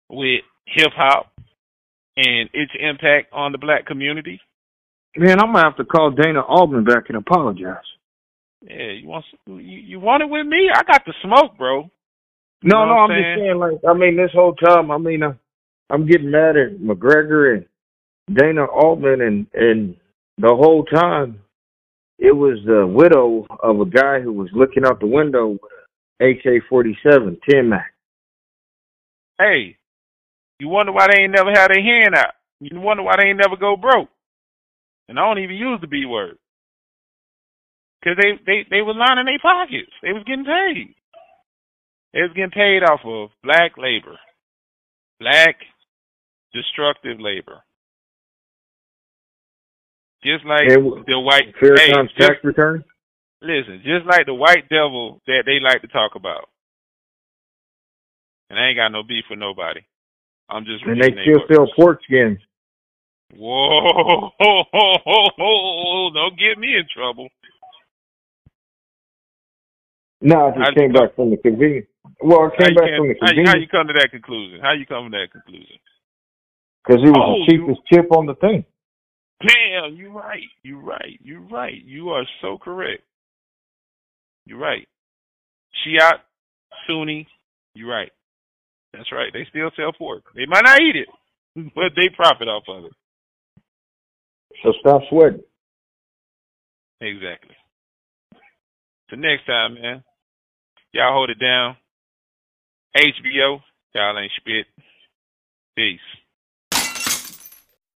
with hip hop and its impact on the black community. Man, I'm gonna have to call Dana Altman back and apologize. Yeah, you want you, you want it with me? I got the smoke, bro. No, no, I'm I'm just saying. Like, I mean, this whole time, I mean, uh, I'm getting mad at McGregor and Dana Altman, and and the whole time, it was the widow of a guy who was looking out the window with a AK-47 10 Mac. Hey, you wonder why they ain't never had their hand out. You wonder why they ain't never go broke. And I don't even use the B word. Cause they they they was lining their pockets. They was getting paid. They was getting paid off of black labor, black destructive labor. Just like And the white. Farrakhan's hey, just, tax return. listen, just like the white devil that they like to talk about. And I ain't got no beef with nobody. I'm just And they still sell pork skins. Whoa! Don't get me in trouble. No, How'd just you came come- back from the convenience. Well, How came back can- from the how, you, how you come to that conclusion? How you come to that conclusion? because it was Oh, the cheapest chip on the thing. Damn, you're right. You're right. You're right. You are so correct. You're right. Shiite, Sunni, you're right. That's right. They still sell pork. They might not eat it, but they profit off of it. So stop sweating. Exactly. So next time, man, y'all hold it down. HBO, y'all ain't spit. Peace.